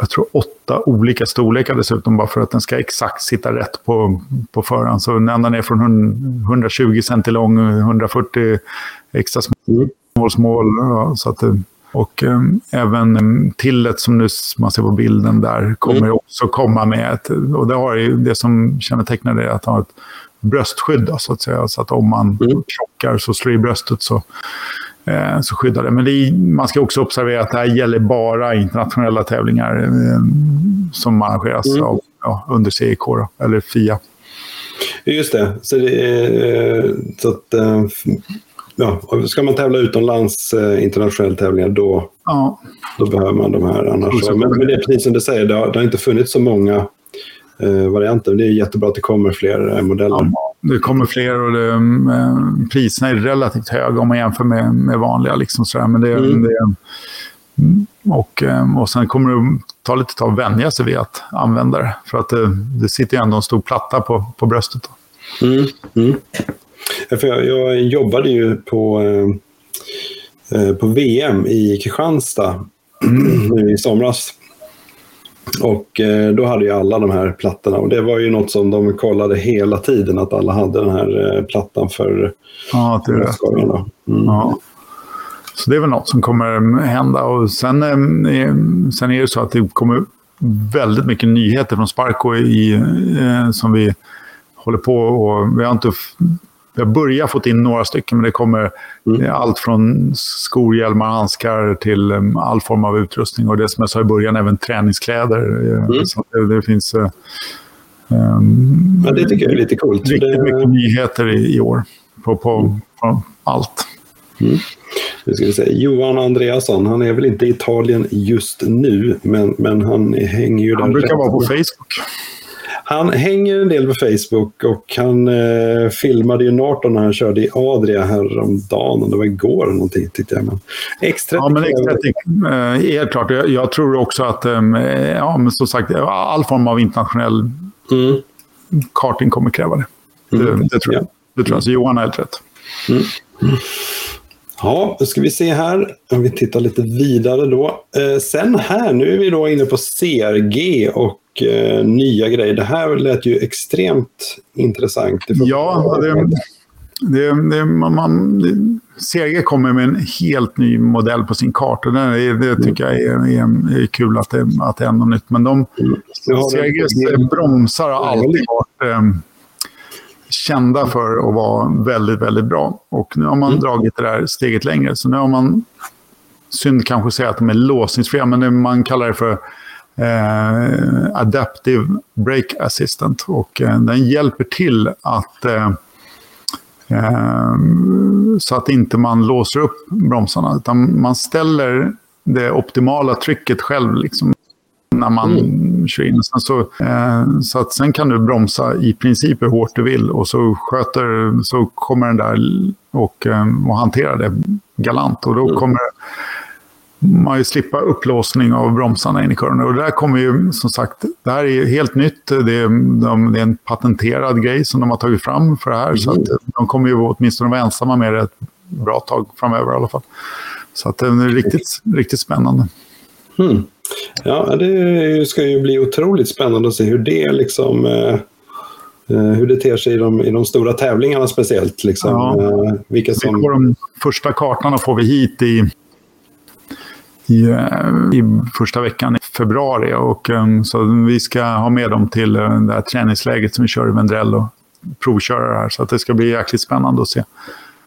jag tror åtta olika storlekar dessutom, bara för att den ska exakt sitta rätt på, på förhand. Så ända ner från 120 cm lång, 140 extra small, small. Ja, så att, och eh, även tillet som nu man ser på bilden där kommer mm. också komma med. Ett, och det, har ju, det som kännetecknar det är att ha ett bröstskydd. Då, så att säga. Så att om man mm. krockar så slår i bröstet så eh, så skyddar det. Men det är, man ska också observera att det här gäller bara internationella tävlingar eh, som arrangeras mm. av, ja, under CIK, då, eller FIA. Just det. Så, det är, så att, eh, ja, ska man tävla utomlands eh, internationella tävlingar då, ja. då behöver man de här. Annars. Men, men det är precis som du säger, det har, det har inte funnits så många eh, varianter. Det är jättebra att det kommer fler eh, modeller. Ja, det kommer fler och det, eh, priserna är relativt höga om man jämför med, med vanliga. Liksom sådär. Men det, mm. det, och, eh, och sen kommer det ta lite tag att vänja sig vid att använda det. För att det, det sitter ju ändå en stor platta på, på bröstet. Mm. Mm. För jag, jag jobbade ju på, eh, på VM i Kristianstad nu i somras. Och eh, då hade ju alla de här plattorna och det var ju något som de kollade hela tiden att alla hade den här eh, plattan för ja, det är det. Mm. Ja. Så det är väl något som kommer hända. Och sen, eh, sen är det så att det kommer väldigt mycket nyheter från Sparko i, som vi håller på och vi har inte vi har börjat få in några stycken, men det kommer mm. allt från skor, hjälmar, handskar till um, all form av utrustning. Och det som jag sa i början, även träningskläder. Mm. Så det, det finns... Um, ja, det tycker jag är lite coolt. Riktigt det... mycket nyheter i, i år på, på, mm. på allt. Mm. Nu ska vi se. Johan Andreasson, han är väl inte i Italien just nu, men, men han hänger ju där. Han brukar vara på Facebook. Han hänger en del på Facebook och han eh, filmade ju Norton när han körde i Adria häromdagen. Det var igår eller någonting tyckte jag. Men X30. Ja, men X30 eh, helt klart. Jag, jag, tror också att, eh, ja, men som sagt, all form av internationell mm. karting kommer kräva det. Mm. Det, det, tror jag. Det tror jag. Så Johan har helt rätt. Mm. Ja, då ska vi se här. Om vi tittar lite vidare då. Eh, sen här, nu är vi då inne på CRG och eh, nya grejer. Det här lät ju extremt intressant. Ja, det, det, det, man, man, CRG kommer med en helt ny modell på sin karta. Det, det tycker jag är, är, är, kul att det, att det är något nytt. Men de, mm. CRGs bromsar har alltid varit eh, kända för att vara väldigt, väldigt bra. Och nu har man mm. dragit det där steget längre. Så nu har man, synd kanske säga att de är låsningsfria, men man kallar det för eh, Adaptive Brake Assistant. Och eh, den hjälper till att eh, eh, så att inte man låser upp bromsarna. Utan man ställer det optimala trycket själv. Liksom när man mm. kör in. Sen så, eh, så att sen kan du bromsa i princip hur hårt du vill och så, sköter, så kommer den där och, eh, och hanterar det galant. Och då mm. kommer man ju slippa upplåsning av bromsarna in i kurvorna. Och det där kommer ju, som sagt, det här är helt nytt. Det är, de, det är en patenterad grej som de har tagit fram för det här. Mm. Så att de kommer ju åtminstone vara ensamma med det ett bra tag framöver i alla fall. Så att det är riktigt, riktigt spännande. Mm. Ja, det ska ju bli otroligt spännande att se hur det liksom eh, eh hur det ter sig i de, i de stora tävlingarna speciellt. Liksom. Ja. Eh, vilka som... de första kartorna får vi hit i, i, i första veckan i februari. Och, um, så vi ska ha med dem till det här träningsläget som vi kör i Vendrell och provköra det här. Så att det ska bli jäkligt spännande att se.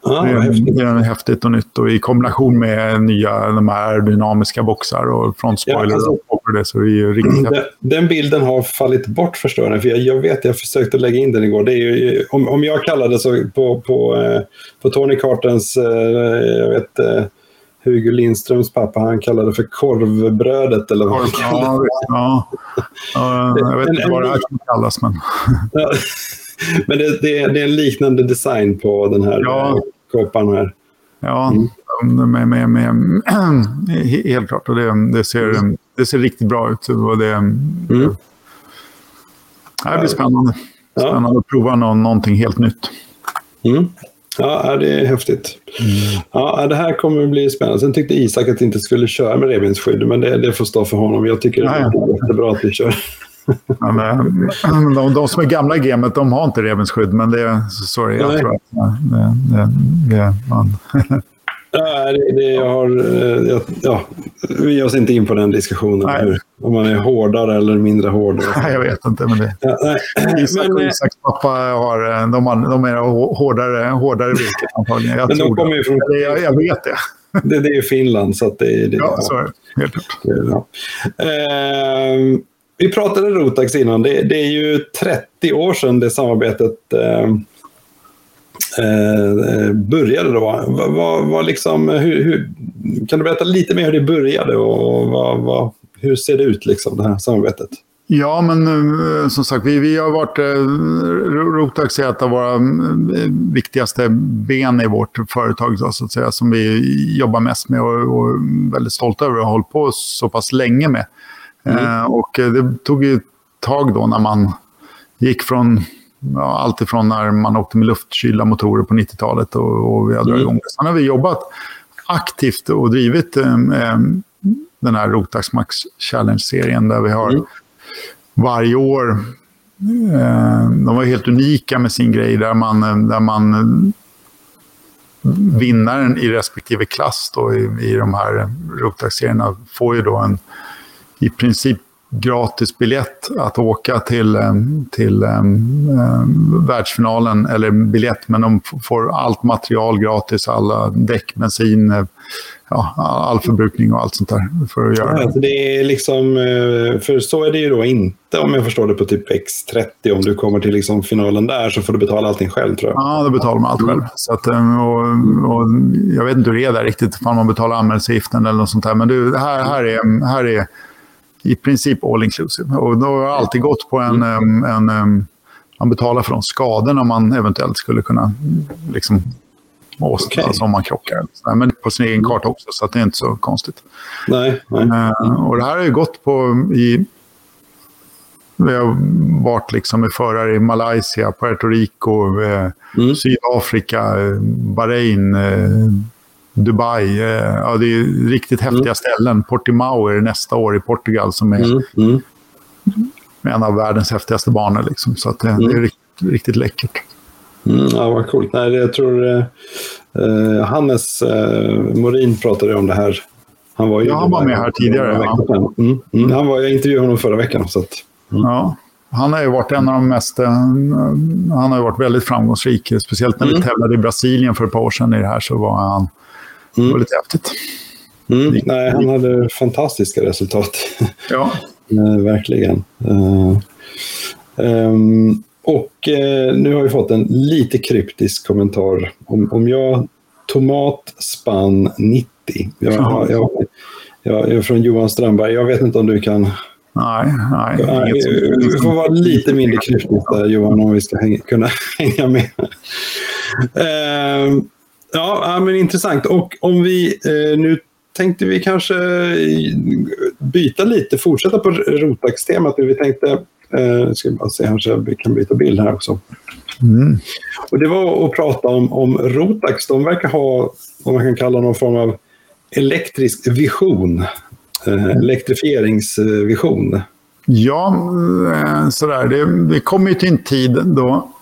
Ja, det, är, häftigt. det är häftigt och nytt. Och i kombination med nya de här dynamiska boxar och frontspoiler. Ja, alltså, och det, så det är riktigt den, den bilden har fallit bort förstår jag. För jag, jag vet, jag försökte lägga in den igår. Det är ju, om, om jag kallade så på, på, eh, på Tony Cartens, eh, jag vet, eh, Hugo Lindströms pappa, han kallade det för korvbrödet eller vad han kallade ja, ja. jag vet inte vad det här kallas, men... men det, det, det, är en liknande design på den här ja. kåpan här. Ja, mm. med, med, med, helt klart. Och det, det, ser, det ser riktigt bra ut. Och det, mm. det blir spännande. Spännande ja. att prova någon, någonting helt nytt. Mm. Ja, det är häftigt. Mm. Ja, det här kommer att bli spännande. Sen tyckte Isak att vi inte skulle köra med revbensskydd, men det, det får stå för honom. Jag tycker det är jättebra att vi kör. Men, de, de, som är gamla i gamet, de har inte revensskydd, men det är... Sorry, jag tror att det, det, det, man... Ja, det, det, jag har, eh, ja, vi ger oss inte in på den diskussionen. Hur, om man är hårdare eller mindre hård. Nej, jag vet inte. Men det, ja, nej. Isak och eh, Isaks pappa har, eh, de, har, de är hårdare, hårdare virket antagligen. Jag, men de kommer ju från, jag, jag vet det. Det, det är Finland, så det, det Ja, så är det. Helt klart. Ja. Eh, vi pratade Rotax innan. Det, det, är ju 30 år sedan det samarbetet eh, eh, började. Då. Vad, vad, vad liksom, hur, hur, kan du berätta lite mer hur det började och vad, hur ser det ut, liksom, det här samarbetet? Ja, men eh, som sagt, vi, vi har varit... Eh, Rotax är ett av våra mm, viktigaste ben i vårt företag, då, så att säga, som vi jobbar mest med och, och väldigt stolta över att ha hållit på så pass länge med. Mm. Eh, och det tog ju ett tag då när man gick från ja, allt ifrån när man åkte med luftkylda motorer på 90-talet och, och vi dragit mm. igång det. Sen har vi jobbat aktivt och drivit eh, eh den här Rotax Max Challenge-serien där vi har mm. varje år eh, de var helt unika med sin grej där man, där man vinnaren i respektive klass då i, i de här Rotax-serierna får ju då en i princip gratis biljett att åka till, eh, till um, världsfinalen, eller biljett, men de får allt material gratis, alla däck, bensin, eh, ja, all förbrukning och allt sånt där för att göra ja, det. det är liksom, för så är det ju då inte om jag förstår det på typ X30. Om du kommer till liksom finalen där så får du betala allting själv tror jag. Ja, då betalar man allt själv. Så att, och, och, jag vet inte hur det är där riktigt, om man betalar anmälningsavgiften eller något sånt där. Men du, här, här är, här är i princip all inclusive. Och då har jag alltid gått på en... en, en man betalar för de skadorna man eventuellt skulle kunna liksom, okay. alltså om man krockar. Men på sin egen karta också, så det är inte så konstigt. Nej, nej. Uh, och det här har ju gått på... I, vi har varit liksom med förare i Malaysia, Puerto Rico, eh, mm. Sydafrika, eh, Bahrain, eh, Dubai. Eh, ja, det är riktigt häftiga mm. ställen. Portimao är nästa år i Portugal som är mm. Mm. en av världens häftigaste banor. Liksom. Så det, det, är mm. riktigt, riktigt läckert. Mm, ja, vad coolt. Nej, jag tror eh, eh, Hannes eh, Morin pratade om det här. Han var ju ja, han var med här tidigare. Ja. Mm, mm, han var, jag intervjuade honom förra veckan. Så att, Ja, han har ju varit en av de mest... Eh, han har varit väldigt framgångsrik. Speciellt när vi tävlade i Brasilien för ett par år sedan i det här så var han Mm. Det var lite häftigt. Mm. Nej, han hade fantastiska resultat. Ja. uh, verkligen. Uh, um, och uh, nu har vi fått en lite kryptisk kommentar. Om, om jag tomat spann 90. Jag, jag, jag, jag, är från Johan Strömberg. Jag vet inte om du kan Nej, nej. nej vi, vi får vara lite mindre kryptiska Johan om vi ska hänga, kunna hänga med. uh, ja, men intressant. Och om vi uh, nu tänkte vi kanske byta lite, fortsätta på Rotax-temat. Vi tänkte, uh, ska bara se här så vi kan byta bild här också. Mm. Och det var att prata om, om Rotax. De verkar ha vad man kan kalla någon form av elektrisk vision. Eh, elektrifieringsvision. Ja, eh, sådär. Det, det kommer ju till en tid då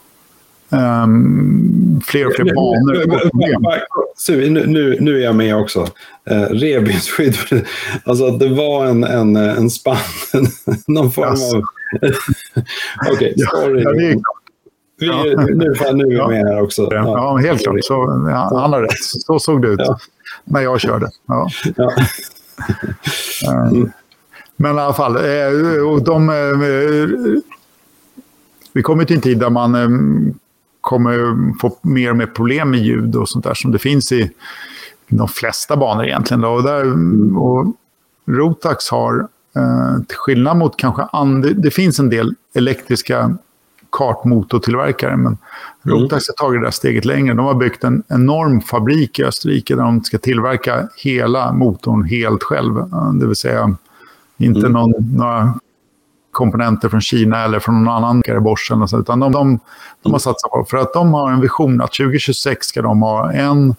um, fler och fler banor nu, nu, nu är jag med också. Uh, Revbensskydd. Alltså det var en, en, en spann. någon form yes. av... Okej, okay, sorry. Ja, det vi, ja. nu, fan, nu är vi med här också. Ja, ja helt klart. Så, ja, han har rätt. Så såg det ut ja. när jag körde. Ja. Mm. Men i alla fall, eh, och de, eh, vi kommer till en tid där man eh, kommer få mer och mer problem med ljud och sånt där som det finns i de flesta banor egentligen. Och, där, och Rotax har, till skillnad mot kanske and, det finns en del elektriska kartmotortillverkare. Men mm. Rotax har tagit det där steget längre. De har byggt en enorm fabrik i Österrike där de ska tillverka hela motorn helt själv. Det vill säga inte mm. någon, några komponenter från Kina eller från någon annan Bosch. Eller så, utan de, de, de har satsat på För att de har en vision att 2026 ska de ha en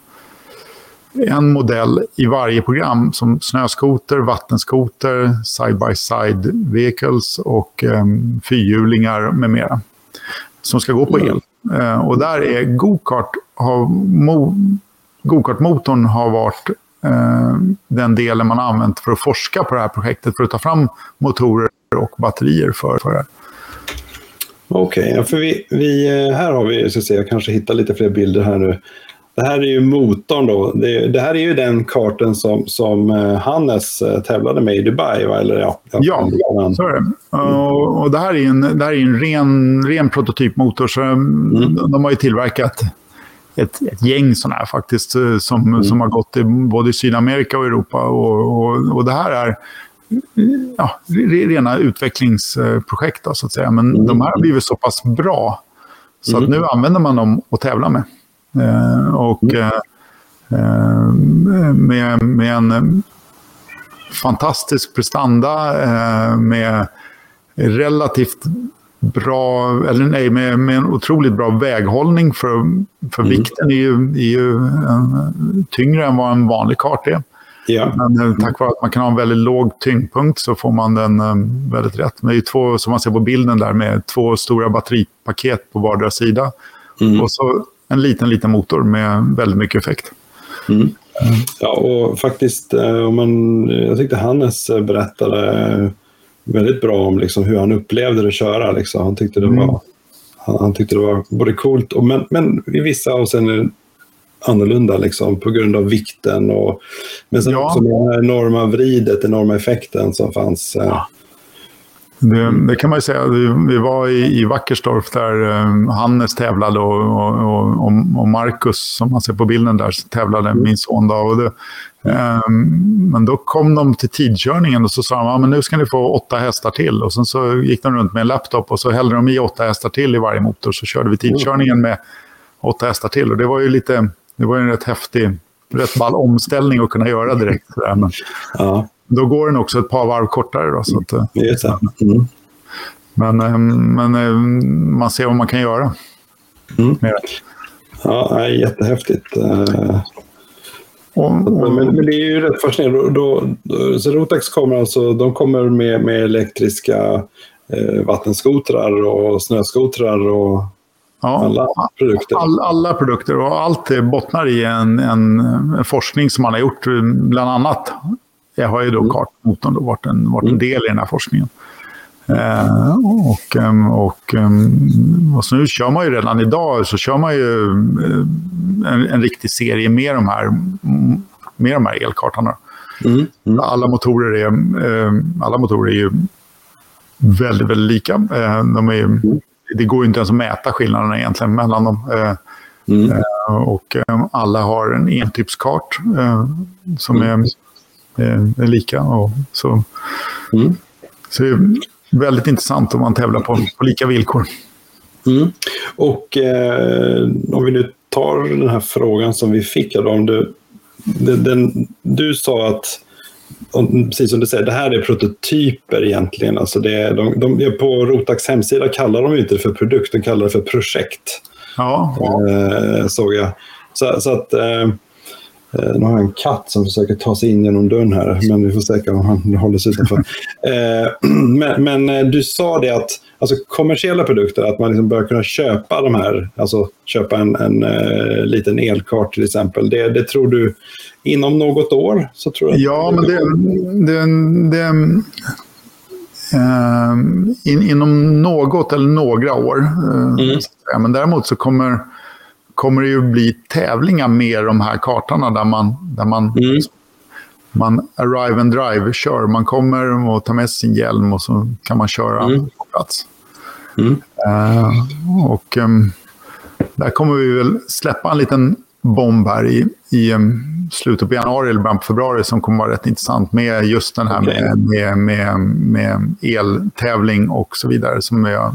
en modell i varje program som snöskoter, vattenskoter, side-by-side vehicles och um, fyrhjulingar med mera som ska gå på el. Mm. och där är go-kart, har, mo, go-kart-motorn har varit eh, den delen man har använt för att forska på det här projektet, för att ta fram motorer och batterier för, för det. Okej, okay, ja, för vi, vi, eh, här har vi, så att säga, jag kanske hittar lite fler bilder här nu. Det här är ju motorn då. Det, det, här är ju den karten som, som eh, Hannes eh, tävlade med i Dubai. Va? Eller, ja, ja så är det. Mm. Och, och, det här är en, det här är en ren, ren prototypmotor. Så mm. De har ju tillverkat ett, ett gäng sådana här faktiskt. Som, mm. som har gått i både Sydamerika och Europa. Och, och, och det här är ja, rena utvecklingsprojekt då, så att säga. Men mm. de här har blivit så pass bra. Så att mm. nu använder man dem att tävla med. Eh, och mm. eh, med, med en fantastisk prestanda eh, med relativt bra, eller nej, med, med en otroligt bra väghållning för, för mm. vikten är ju, är ju en, tyngre än vad en vanlig kart är. Ja. Men tack vare att man kan ha en väldigt låg tyngdpunkt så får man den väldigt rätt. Men det är två, som man ser på bilden där, med två stora batteripaket på vardera sida. Mm. Och så en liten, liten motor med väldigt mycket effekt. Mm. Ja, och faktiskt, eh, om man, jag tyckte Hannes berättade väldigt bra om liksom hur han upplevde det att köra. Liksom. Han, tyckte det mm. var, han, han, tyckte det var både coolt och men, men i vissa avseenden annorlunda liksom, på grund av vikten. Och, men sen ja. också den enorma vridet, enorma effekten som fanns. Eh, ja. Det, det, kan man ju säga. Vi, var i, i Wackersdorf där um, Hannes tävlade och, och, och, Marcus, som man ser på bilden där, tävlade, mm. min son. Då, och det, um, men då kom de till tidkörningen och så sa de ja, men nu ska ni få åtta hästar till. Och sen så gick de runt med en laptop och så hällde de i åtta hästar till i varje motor. Så körde vi tidkörningen med åtta hästar till. Och det var ju lite, det var en rätt häftig, rätt ball omställning att kunna göra direkt. Men, ja. Då går den också ett par varv kortare. Då, så att, Just eh, mm. Men, eh, men eh, man ser vad man kan göra. Mm. Ja, jättehäftigt. Och, och... Men, men, det är ju rätt fascinerande. Då, då, så Rotax kommer alltså, de kommer med, med elektriska eh, vattenskotrar och snöskotrar och ja, alla produkter. All, alla produkter och allt bottnar i en, en, forskning som man har gjort bland annat jag har ju då mm. kartmotorn då varit en, varit en mm. del i den här forskningen. Eh, och, ehm, och, ehm, och så nu kör man ju redan idag så kör man ju eh, en, en riktig serie med de här, med de här elkartarna. Mm. Mm. Alla, motorer är, eh, alla motorer är ju väldigt, väldigt lika. Eh, de är, mm. Det går inte ens att mäta skillnaderna egentligen mellan dem. Eh, mm. Eh, och alla har en entypskart som är är lika. Och så. Mm. Så det är väldigt intressant om man tävlar på, på lika villkor. Mm. Och eh, om vi nu tar den här frågan som vi fick, då, om du, den, den, du sa att precis som du säger, det här är prototyper egentligen. Alltså det är, de, de, på Rotax hemsida kallar de inte det för produkt, de kallar det för projekt. Ja. Eh, såg jag. Så, så att, eh, nu har jag en katt som försöker ta sig in genom dörren här, men vi får se om han håller sig utanför. eh, men, men eh, du sa det att alltså, kommersiella produkter, att man liksom bör kunna köpa de här, alltså köpa en, en uh, liten elkart till exempel. Det, det tror du inom något år? Så tror jag ja, men det, det, det uh, in, inom något eller några år. Uh, mm. Men däremot så kommer, kommer det ju bli tävlingar med de här kartorna där man, där man mm man arrive and drive kör. Man kommer och tar med sin hjälm och så kan man köra mm. på plats. Mm. Uh, och um, där kommer vi väl släppa en liten bomb här i, i um, slutet på januari eller början på februari som kommer vara rätt intressant med just den här okay. med, med, med, med eltävling och så vidare. Som är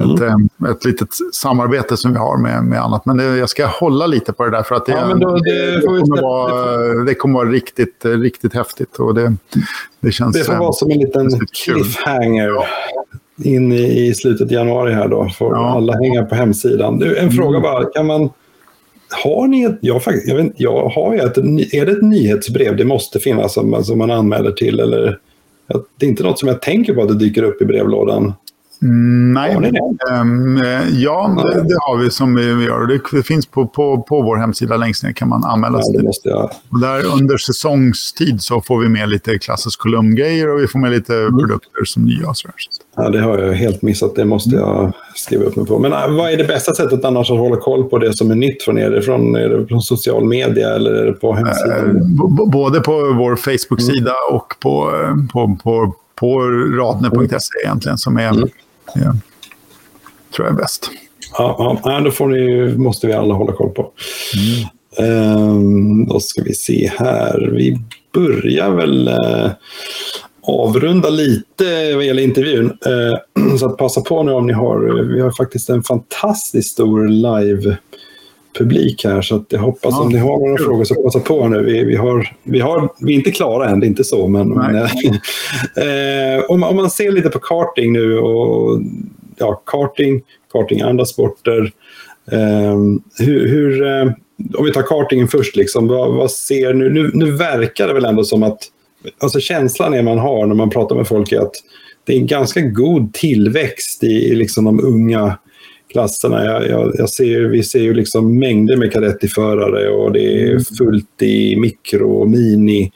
ett, Mm. Ett, eh, ett litet samarbete som vi har med, med annat. Men det, jag ska hålla lite på det där för att det, ja, då, det, det, kommer vara, det kommer vara riktigt, riktigt häftigt. Och det, det, känns, det får vara som en liten cliffhanger. Ja in i, i slutet av januari här då. Får ja. alla hänga på hemsidan. Du, en fråga mm. bara. Kan man, har ni ett, jag, jag, vet, jag har ett, är det ett nyhetsbrev det måste finnas som, som man anmäler till? Eller, det är inte något som jag tänker på att det dyker upp i brevlådan. Mm, nej, um, ja det, det, har vi som vi, gör. Det, det, finns på, på, på vår hemsida längst ner kan man anmäla sig ja. Och där under säsongstid så får vi med lite klassisk kolumngrejer och vi får med lite mm. produkter som nya. Ja, det har jag helt missat. Det måste jag skriva upp mig på. Men äh, vad är det bästa sättet annars att hålla koll på det som är nytt från er? Det från, är det från social media eller är det på hemsidan? Eh, både på vår Facebook-sida mm. och på, på, på, på radner.se egentligen som är mm ja, tror jag är bäst. Ja, ja då får ni, måste vi alla hålla koll på. Mm. Um, då ska vi se här. Vi börjar väl uh, avrunda lite vad gäller intervjun. Uh, så att passa på nu om ni har, vi har faktiskt en fantastiskt stor live publik här så jag hoppas ja, om ni har några frågor så passa på nu. Vi, vi, har, vi, har, vi är inte klara än, det är inte så. Men, men eh, om, om, man ser lite på karting nu och ja, karting, karting andra sporter. Eh, hur, hur eh, om vi tar kartingen först, liksom, vad, vad ser nu, nu? Nu verkar det väl ändå som att alltså känslan är man har när man pratar med folk är att det är en ganska god tillväxt i, i liksom de unga klasserna. Jag, jag, jag, ser, vi ser ju liksom mängder med kadetti-förare och det är mm. fullt i mikro och mini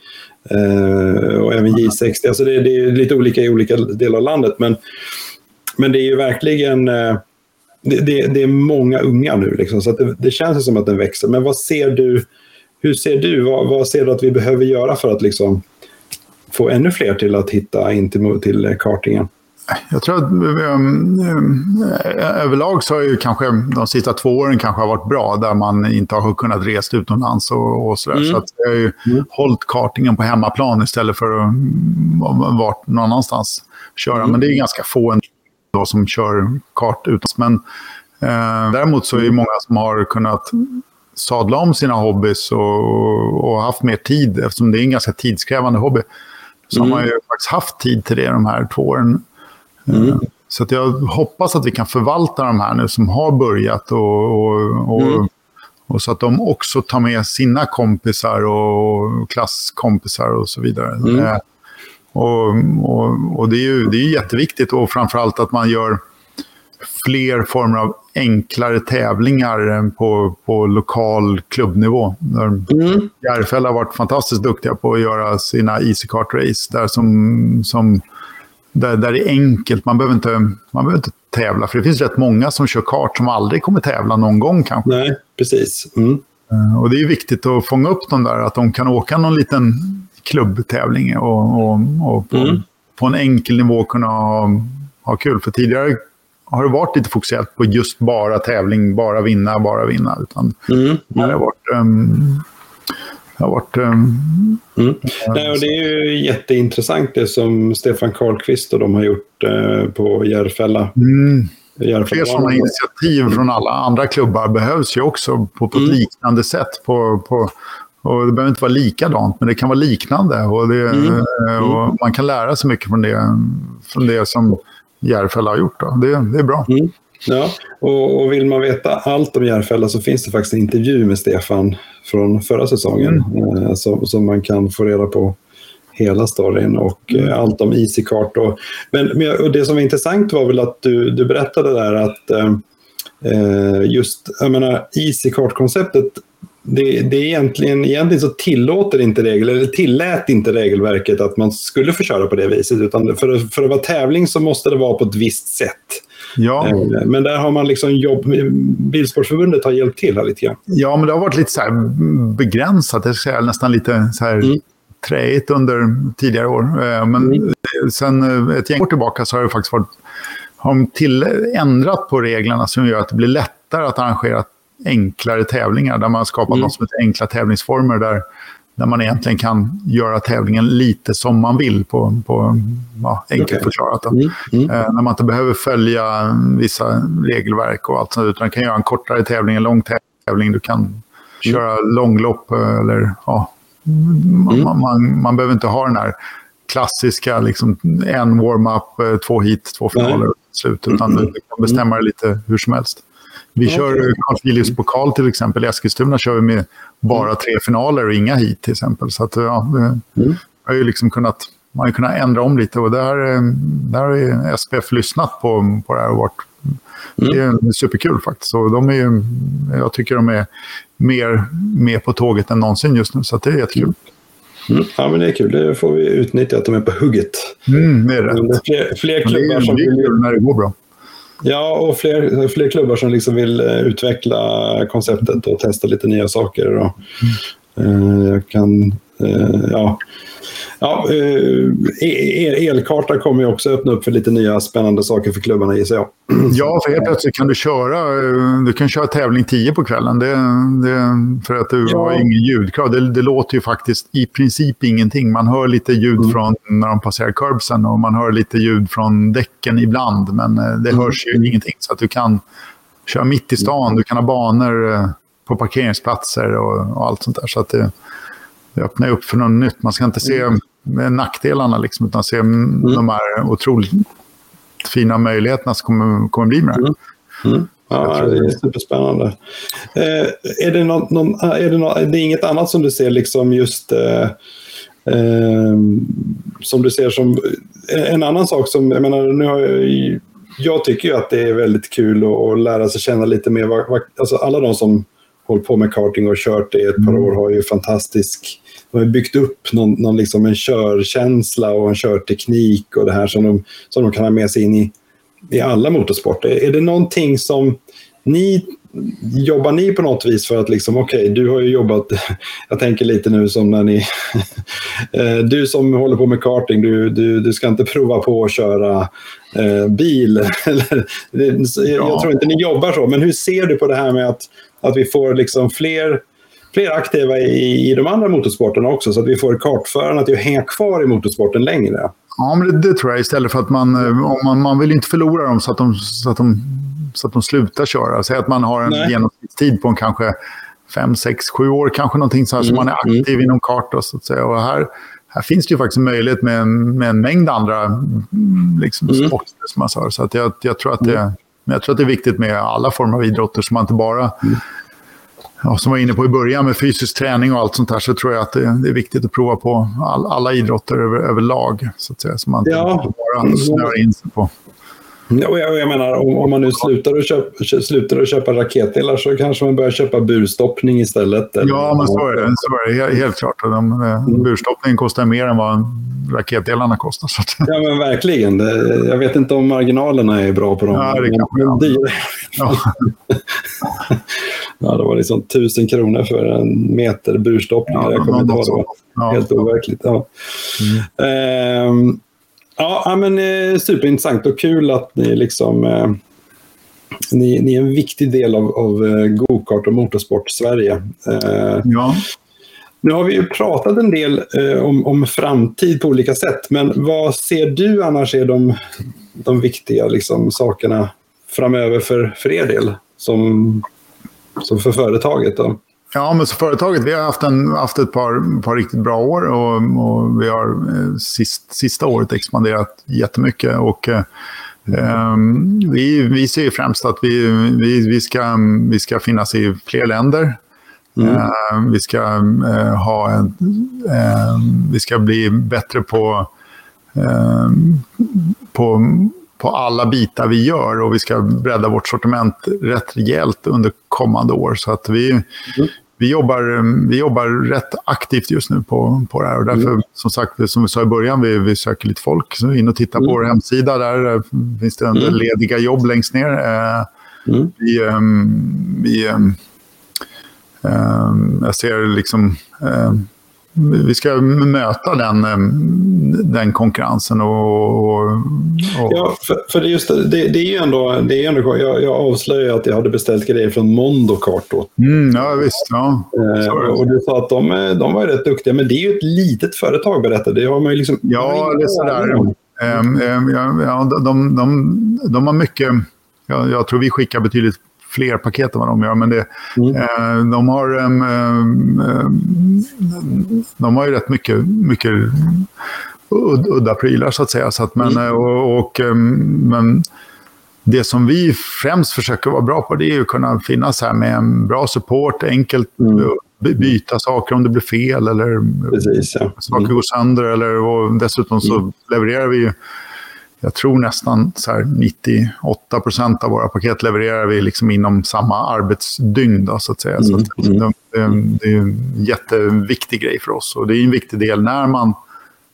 eh, och även J60. Alltså det, det, är lite olika i olika delar av landet. Men, men det är ju verkligen eh, det, det, det, är många unga nu. Liksom, så det, det, känns som att den växer. Men vad ser du? Hur ser du? Vad, vad ser du att vi behöver göra för att liksom, få ännu fler till att hitta in till, till kartingen? Jag tror att um, överlag så har ju kanske de sista två åren kanske har varit bra där man inte har kunnat resa utomlands och, och sådär. Mm. Så att jag har ju mm. hållit kartingen på hemmaplan istället för att um, vara någon annanstans köra. Mm. Men det är ganska få ändå som kör kart utomlands. Men eh, däremot så är det många som har kunnat sadla om sina hobbys och, och haft mer tid eftersom det är en ganska tidskrävande hobby. Så har man ju faktiskt haft tid till det de här två åren. Mm. Så att jag hoppas att vi kan förvalta de här nu som har börjat och, och, och, mm. och, så att de också tar med sina kompisar och klasskompisar och så vidare. Mm. Eh, och, och, och, det är ju det är jätteviktigt och framförallt att man gör fler former av enklare tävlingar på, på lokal klubbnivå. Mm. Järfälla har varit fantastiskt duktiga på att göra sina Easy Kart Race där som, som där, där det är enkelt. Man behöver, inte, man behöver inte tävla. För det finns rätt många som kör kart som aldrig kommer tävla någon gång kanske. Nej, precis. Mm. Eh, och det är viktigt att fånga upp dem där. Att de kan åka någon liten klubbtävling och, och, och på, mm. på, en enkel nivå kunna ha, ha kul. För tidigare har det varit lite fokuserat på just bara tävling, bara vinna, bara vinna. Utan mm. Mm. Det har varit um, har varit... Um, mm. Nej, och det är ju jätteintressant det som Stefan Karlqvist och de har gjort uh, på Järfälla. Mm. Fler sådana initiativ från alla andra klubbar behövs ju också på, på ett mm. liknande sätt. På, på, och det behöver inte vara likadant, men det kan vara liknande. Och, det, mm. Eh, och mm. man kan lära sig mycket från det, från det som Järfälla har gjort. Då. Det, det är bra. Mm. Ja, och, och, vill man veta allt om Järfälla så finns det faktiskt en intervju med Stefan från förra säsongen mm. eh, som, som man kan få reda på hela storyn och eh, mm. allt om EasyCart. Och, men, men och det som var intressant var väl att du, du berättade där att eh, eh just, jag menar, EasyCart-konceptet det, det, är egentligen, egentligen så tillåter inte regel, eller tillät inte regelverket att man skulle få köra på det viset. Utan för, för att vara tävling så måste det vara på ett visst sätt. Ja. Eh, men där har man liksom jobb, Bilsportförbundet har hjälpt till här lite grann. Ja, men det har varit lite så begränsat, jag säga, nästan lite så här mm. träigt under tidigare år. Eh, men mm. sen eh, ett gäng år tillbaka så har det faktiskt varit har de till, ändrat på reglerna som gör att det blir lättare att arrangera enklare tävlingar. Där man har skapat mm. något som heter enkla tävlingsformer. Där, där man egentligen kan göra tävlingen lite som man vill på, på ja, enkelt okay. förklarat. Mm. Mm. Eh, när man inte behöver följa vissa regelverk och allt sånt. Utan kan göra en kortare tävling, en lång tävling. Du kan mm. köra långlopp eh, eller ja, man, mm. man, man, behöver inte ha den här klassiska liksom, en warm-up, eh, två hit, två finaler och slut. Utan mm. du kan bestämma det lite hur som helst. Vi okay. kör Carl Philips pokal till exempel. I Eskilstuna kör vi med bara mm. tre finaler och inga hit till exempel. Så att, ja, mm. har ju liksom kunnat, man har kunnat ändra om lite och där, där har SPF lyssnat på, på det här och varit Mm. Det är superkul faktiskt. Och de är, jag tycker de är mer med på tåget än någonsin just nu, så det är jättekul. Mm. Mm. Ja, men det är kul. Det får vi utnyttja att de är på hugget. Mm, det är rätt. Det är fler, fler klubbar som... Det är kul när det går bra. Ja, och fler, fler klubbar som liksom vill eh, utveckla konceptet och testa lite nya saker. Och, mm. eh, kan, ja, Ja, eh, elkarta kommer ju också öppna upp för lite nya spännande saker för klubbarna gissar jag. Ja, för helt plötsligt kan du köra, eh, du kan köra tävling 10 på kvällen. Det, det, för att du ja. har ingen ljudkrav. Det, det, låter ju faktiskt i princip ingenting. Man hör lite ljud mm. från när de passerar curbsen och man hör lite ljud från däcken ibland. Men eh, det mm. hörs ju ingenting. Så att du kan köra mitt i stan, du kan ha banor på parkeringsplatser och, och allt sånt där. Så att det öppnar upp för något nytt. Man ska inte se mm. nackdelarna, liksom, utan se mm. de här otroligt fina möjligheterna som kommer, kommer bli med det mm. mm. Ja, det är superspännande. Eh, är, det någon, någon, är, det någon, är det inget annat som du ser liksom just eh, eh, som du ser som en annan sak som, jag menar, nu har jag, jag tycker ju att det är väldigt kul att, att lära sig känna lite mer, vad, alltså alla de som hållit på med karting och kört det i ett par mm. år har ju fantastisk de har byggt upp någon, någon liksom en körkänsla och en körteknik och det här som de, som de kan ha med sig in i, i alla motorsporter. Är det någonting som ni Jobbar ni på något vis för att liksom, okej, okay, du har ju jobbat, jag tänker lite nu som när ni, eh, du som håller på med karting, du, du, du ska inte prova på att köra eh, bil. jag tror inte ni jobbar så, men hur ser du på det här med att, att vi får liksom fler fler aktiva i, i de andra motorsporterna också, så att vi får kartförarna att hänga kvar i motorsporten längre. Ja, men det, det, tror jag istället för att man, eh, om man, man vill inte förlora dem så att de, så att de, så att de slutar köra. Säg att man har en Nej. genomsnittstid på en kanske 5, 6, 7 år, kanske någonting så här, mm. så man är aktiv mm. inom kart. Så att säga. Och här, här finns det ju faktiskt en möjlighet med, med en mängd andra liksom, mm. sporter. Som man sa. Så att jag, jag, tror att det, mm. jag tror att det är viktigt med alla former av idrotter, så man inte bara mm ja, som var inne på i början med fysisk träning och allt sånt där så tror jag att det, är viktigt att prova på all, alla idrotter över, överlag. Så att säga, så man inte bara snöar in sig på. Ja, jag, jag menar, om, om, man nu slutar att, köpa, slutar att köpa raketdelar så kanske man börjar köpa burstoppning istället. Eller? Ja, men så är det. Så är det helt, klart. De, mm. Burstoppningen kostar mer än vad raketdelarna kostar. Så att... Ja, men verkligen. Jag vet inte om marginalerna är bra på dem. Ja, det kanske de dyra. Ja. ja, det var liksom tusen kronor för en meter burstoppning. Ja, jag kommer inte ihåg. Helt overkligt. Ja. Mm. Ehm, Ja, men eh, superintressant och kul att ni liksom... Eh, ni, ni, är en viktig del av, av eh, gokart och motorsport Sverige. Eh, ja. Nu har vi ju pratat en del eh, om, om framtid på olika sätt, men vad ser du annars är de, de viktiga liksom, sakerna framöver för, för er del, som, som för företaget? Då? Ja, men så företaget, vi har haft, en, haft ett par, par riktigt bra år och, och vi har eh, sist, sista året expanderat jättemycket. Och, eh, ehm, vi, vi ser främst att vi, vi, vi, ska, vi ska finnas i fler länder. Mm. Eh, vi, ska, eh, ha en, eh, vi ska bli bättre på, ehm, på på alla bitar vi gör och vi ska bredda vårt sortiment rätt rejält under kommande år. Så att vi, mm vi jobbar, vi jobbar rätt aktivt just nu på, på det här. Och därför, mm. som sagt, som vi sa i början, vi, vi söker lite folk. Så in och titta mm. på vår hemsida. Där finns det en mm. lediga jobb längst ner. Eh, mm. Vi, um, vi um, um, jag ser liksom vi ska möta den, den konkurrensen. Och, och, Ja, för, för det, just det, det, är ju ändå, det är ändå jag, jag avslöjade att jag hade beställt grejer från Mondokart då. Mm, ja, visst. Ja. Eh, och du sa att de, de var rätt duktiga, men det är ju ett litet företag berättade. Det har man ju liksom... Ja, det är sådär. Um, um, ja, ja, de, de, de har mycket... Jag, jag tror vi skickar betydligt fler paket än vad de gör. Men det, mm. eh, de, har, eh, de har ju rätt mycket, mycket udda prylar så att säga. Så att, men, mm. och, och, men det som vi främst försöker vara bra på det är att kunna finnas här med en bra support, enkelt mm. byta saker om det blir fel eller Precis, ja. saker går sönder. Eller, och dessutom så mm. levererar vi jag tror nästan så 98 procent av våra paket levererar vi liksom inom samma arbetsdygn. Då, så att säga. Mm. Så att mm. det, det, är en jätteviktig grej för oss. Och det är en viktig del när man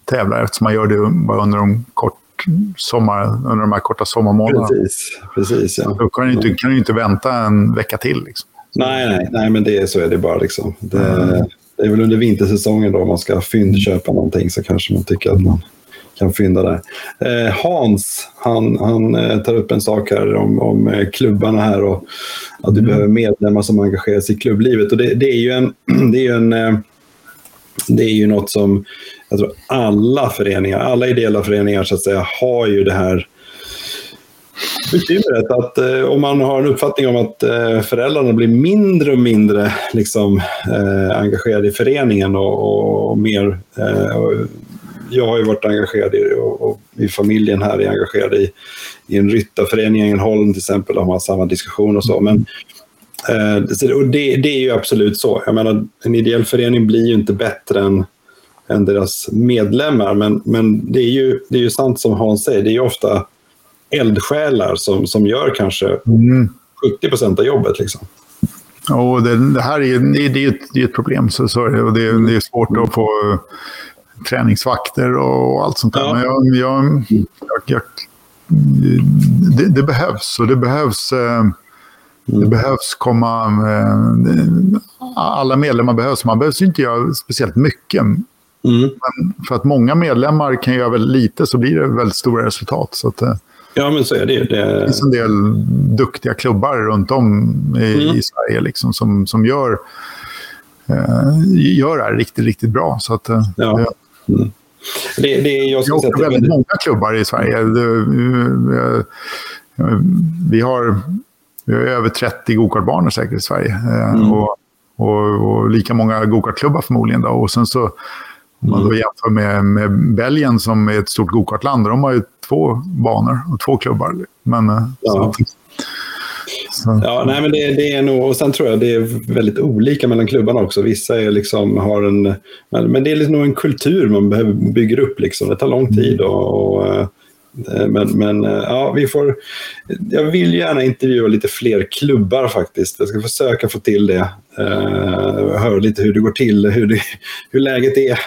tävlar eftersom man gör det bara under de, kort sommar, under de här korta sommarmånaderna. Precis, precis ja. Då kan du inte, kan du inte vänta en vecka till. Liksom. Nej, nej, nej, men det, så är det bara. Liksom. Det, mm. det är väl under vintersäsongen då man ska fyndköpa någonting så kanske man tycker att man kan fynda där. Eh, Hans, han, han eh, tar upp en sak här om, om eh, klubbarna här och att du mm. behöver medlemmar som engagerar sig i klubblivet. Och det, det är ju en, det är ju en det är ju något som jag tror alla föreningar, alla ideella föreningar så att säga, har ju det här bekymret att eh, om man har en uppfattning om att eh, föräldrarna blir mindre och mindre liksom, eh, engagerade i föreningen och, och, mer och jag har ju varit engagerad i, och, och i familjen här är engagerad i, i en ryttarförening i Ängelholm till exempel, de har samma diskussion och så. Men, eh, och det, det, är ju absolut så. Jag menar, en ideell förening blir ju inte bättre än, än deras medlemmar, men, men det, är ju, det är ju sant som Hans säger, det är ju ofta eldsjälar som, som gör kanske mm. 70 procent av jobbet. Liksom. Och det, det här är, det, det är, ett, det är ett problem. Så, så det, det är svårt att få träningsvakter och allt sånt där. Ja. Men jag, jag, jag, det, det, behövs och det behövs eh, det mm. behövs komma... Eh, alla medlemmar behövs. Man behövs inte göra speciellt mycket. Mm. Men för att många medlemmar kan göra väldigt lite så blir det väldigt stora resultat. Så att, eh, ja, men så är det. Det finns en del duktiga klubbar runt om i, mm. i Sverige liksom, som, som gör, gör det här riktigt, riktigt bra. Så att, ja. det, Mm. Det, det, jag ska det är väldigt många klubbar i Sverige. Vi har, vi har över 30 gokartbanor säkert i Sverige. Eh, mm. Och, och, och, lika många gokartklubbar förmodligen. Då. Och sen så, om man då mm. jämför med, med Belgien som är ett stort gokartland, de har ju två banor och två klubbar. Men, eh, ja. så, Ja, nej, men det, det, är nog, och sen tror jag det är väldigt olika mellan klubbarna också. Vissa är liksom, har en, men, men det är liksom nog en kultur man behöver bygger upp. Liksom. Det tar lång tid och, och eh, men, men eh, ja, vi får, jag vill gärna intervjua lite fler klubbar faktiskt. Jag ska försöka få till det. Uh, höra lite hur det går till, hur, det, hur läget är.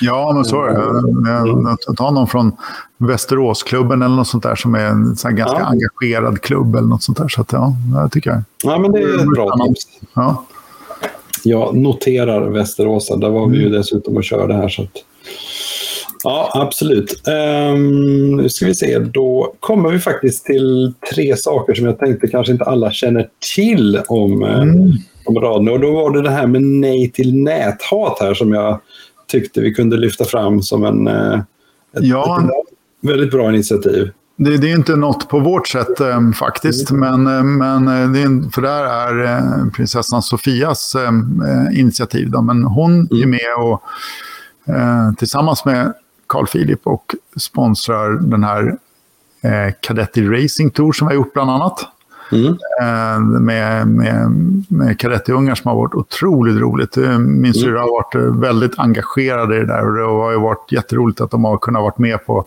Ja, men så är det. Ta någon från Västeråsklubben eller något sånt där som är en sån ganska ja. engagerad klubb eller något sånt där. Så att, ja, det tycker jag. Ja, men det är ett bra tips. Ja. Jag noterar Västerås. Där var vi ju mm. dessutom och körde här. Så att... Ja, absolut. Um, nu ska vi se. Då kommer vi faktiskt till tre saker som jag tänkte kanske inte alla känner till om, eh, mm. bakom raderna. Och då var det det här med nej till näthat här som jag tyckte vi kunde lyfta fram som en, eh, ett, Ja. ett väldigt bra initiativ. Det, det är inte något på vårt sätt eh, faktiskt. Men, eh, men det är, för det här är eh, prinsessan Sofias eh, initiativ. Då. Men hon är med och eh, tillsammans med Carl Philip och sponsrar den här eh, Cadetti Racing Tour som vi har gjort bland annat. Mm. Eh, med, med, med kadettungar som har varit otroligt roligt. Eh, Min syrra har varit eh, väldigt engagerad i det där och det har ju varit jätteroligt att de har kunnat vara med på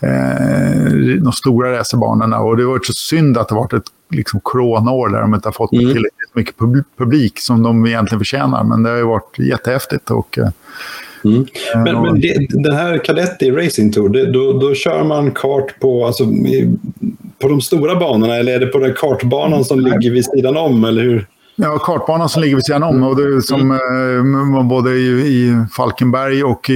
eh, de stora racerbanorna. Och det har varit så synd att det har varit ett liksom, coronaår där de inte har fått Mm. tillräckligt mycket pub- publik som de egentligen förtjänar. Men det har ju varit jättehäftigt. Och, eh, Mm. Men, och- men det, den här Cadetti Racing Tour, det, då, då kör man kart på, alltså, på de stora banorna eller är det på den kartbanan som ligger vid sidan om? Eller hur? Ja, kartbanan som ligger vid sidan om. Och det är som, eh, både i, i Falkenberg och i,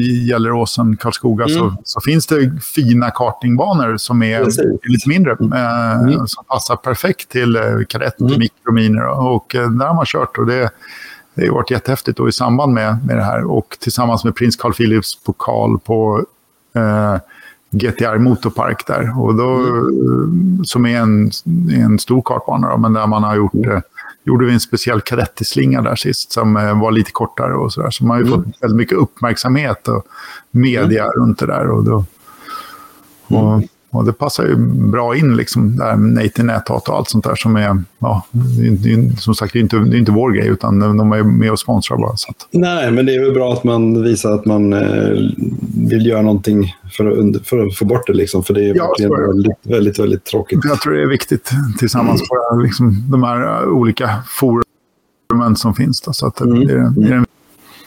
i Gelleråsen, Karlskoga, så, så finns det fina kartingbanor som är Precis. lite mindre. Eh, Som passar perfekt till eh, kadett, mikrominer. Och där har man kört. Och det, det har varit jättehäftigt. Och i samband med, med det här och tillsammans med prins Carl Philips pokal på eh, GTR Motorpark där. Och då, eh, Som är en, en stor kartbana, då, men där man har gjort... Eh, gjorde vi en speciell kadetteslinga där sist som eh, var lite kortare och sådär. Så man har ju fått väldigt mycket uppmärksamhet och media runt det där. Och, då, och, och det passar ju bra in liksom, där nej till näthat och allt sånt där som är, ja, är, som sagt, det är inte, det är inte vår grej utan de är med och sponsrar bara. Så att, Nej, men det är väl bra att man visar att man eh, vill göra någonting för att, för att få bort det. Liksom, för det är Ja, väldigt, väldigt, väldigt tråkigt. jag tror det är viktigt tillsammans med liksom, de här uh, olika forumen som finns. Då, så att det, det, är, det är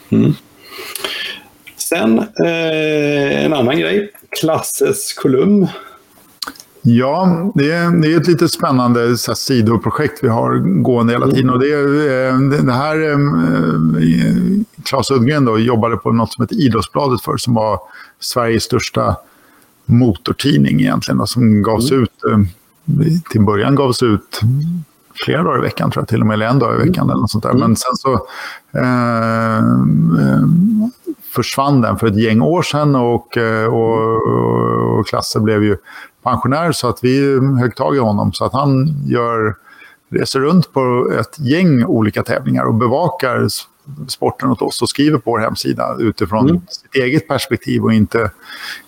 en Sen eh, en annan grej. Klasses kolumn. Ja, det är, det är ett lite spännande så här, sidoprojekt vi har gående hela tiden. Och det, eh, det, här, eh, Claes Uddgren då, jobbade på något som heter Idrottsbladet för som var Sveriges största motortidning egentligen. Då, som gavs ut, eh, till början gavs ut flera dagar i veckan tror jag till och med, eller en dag i veckan eller något sånt där. Men sen så eh, eh, försvann den för ett gäng år sedan och, eh, och, och Klasse blev ju pensionär så att vi högg tag i honom så att han gör, reser runt på ett gäng olika tävlingar och bevakar sporten åt oss och skriver på vår hemsida utifrån sitt eget perspektiv och inte,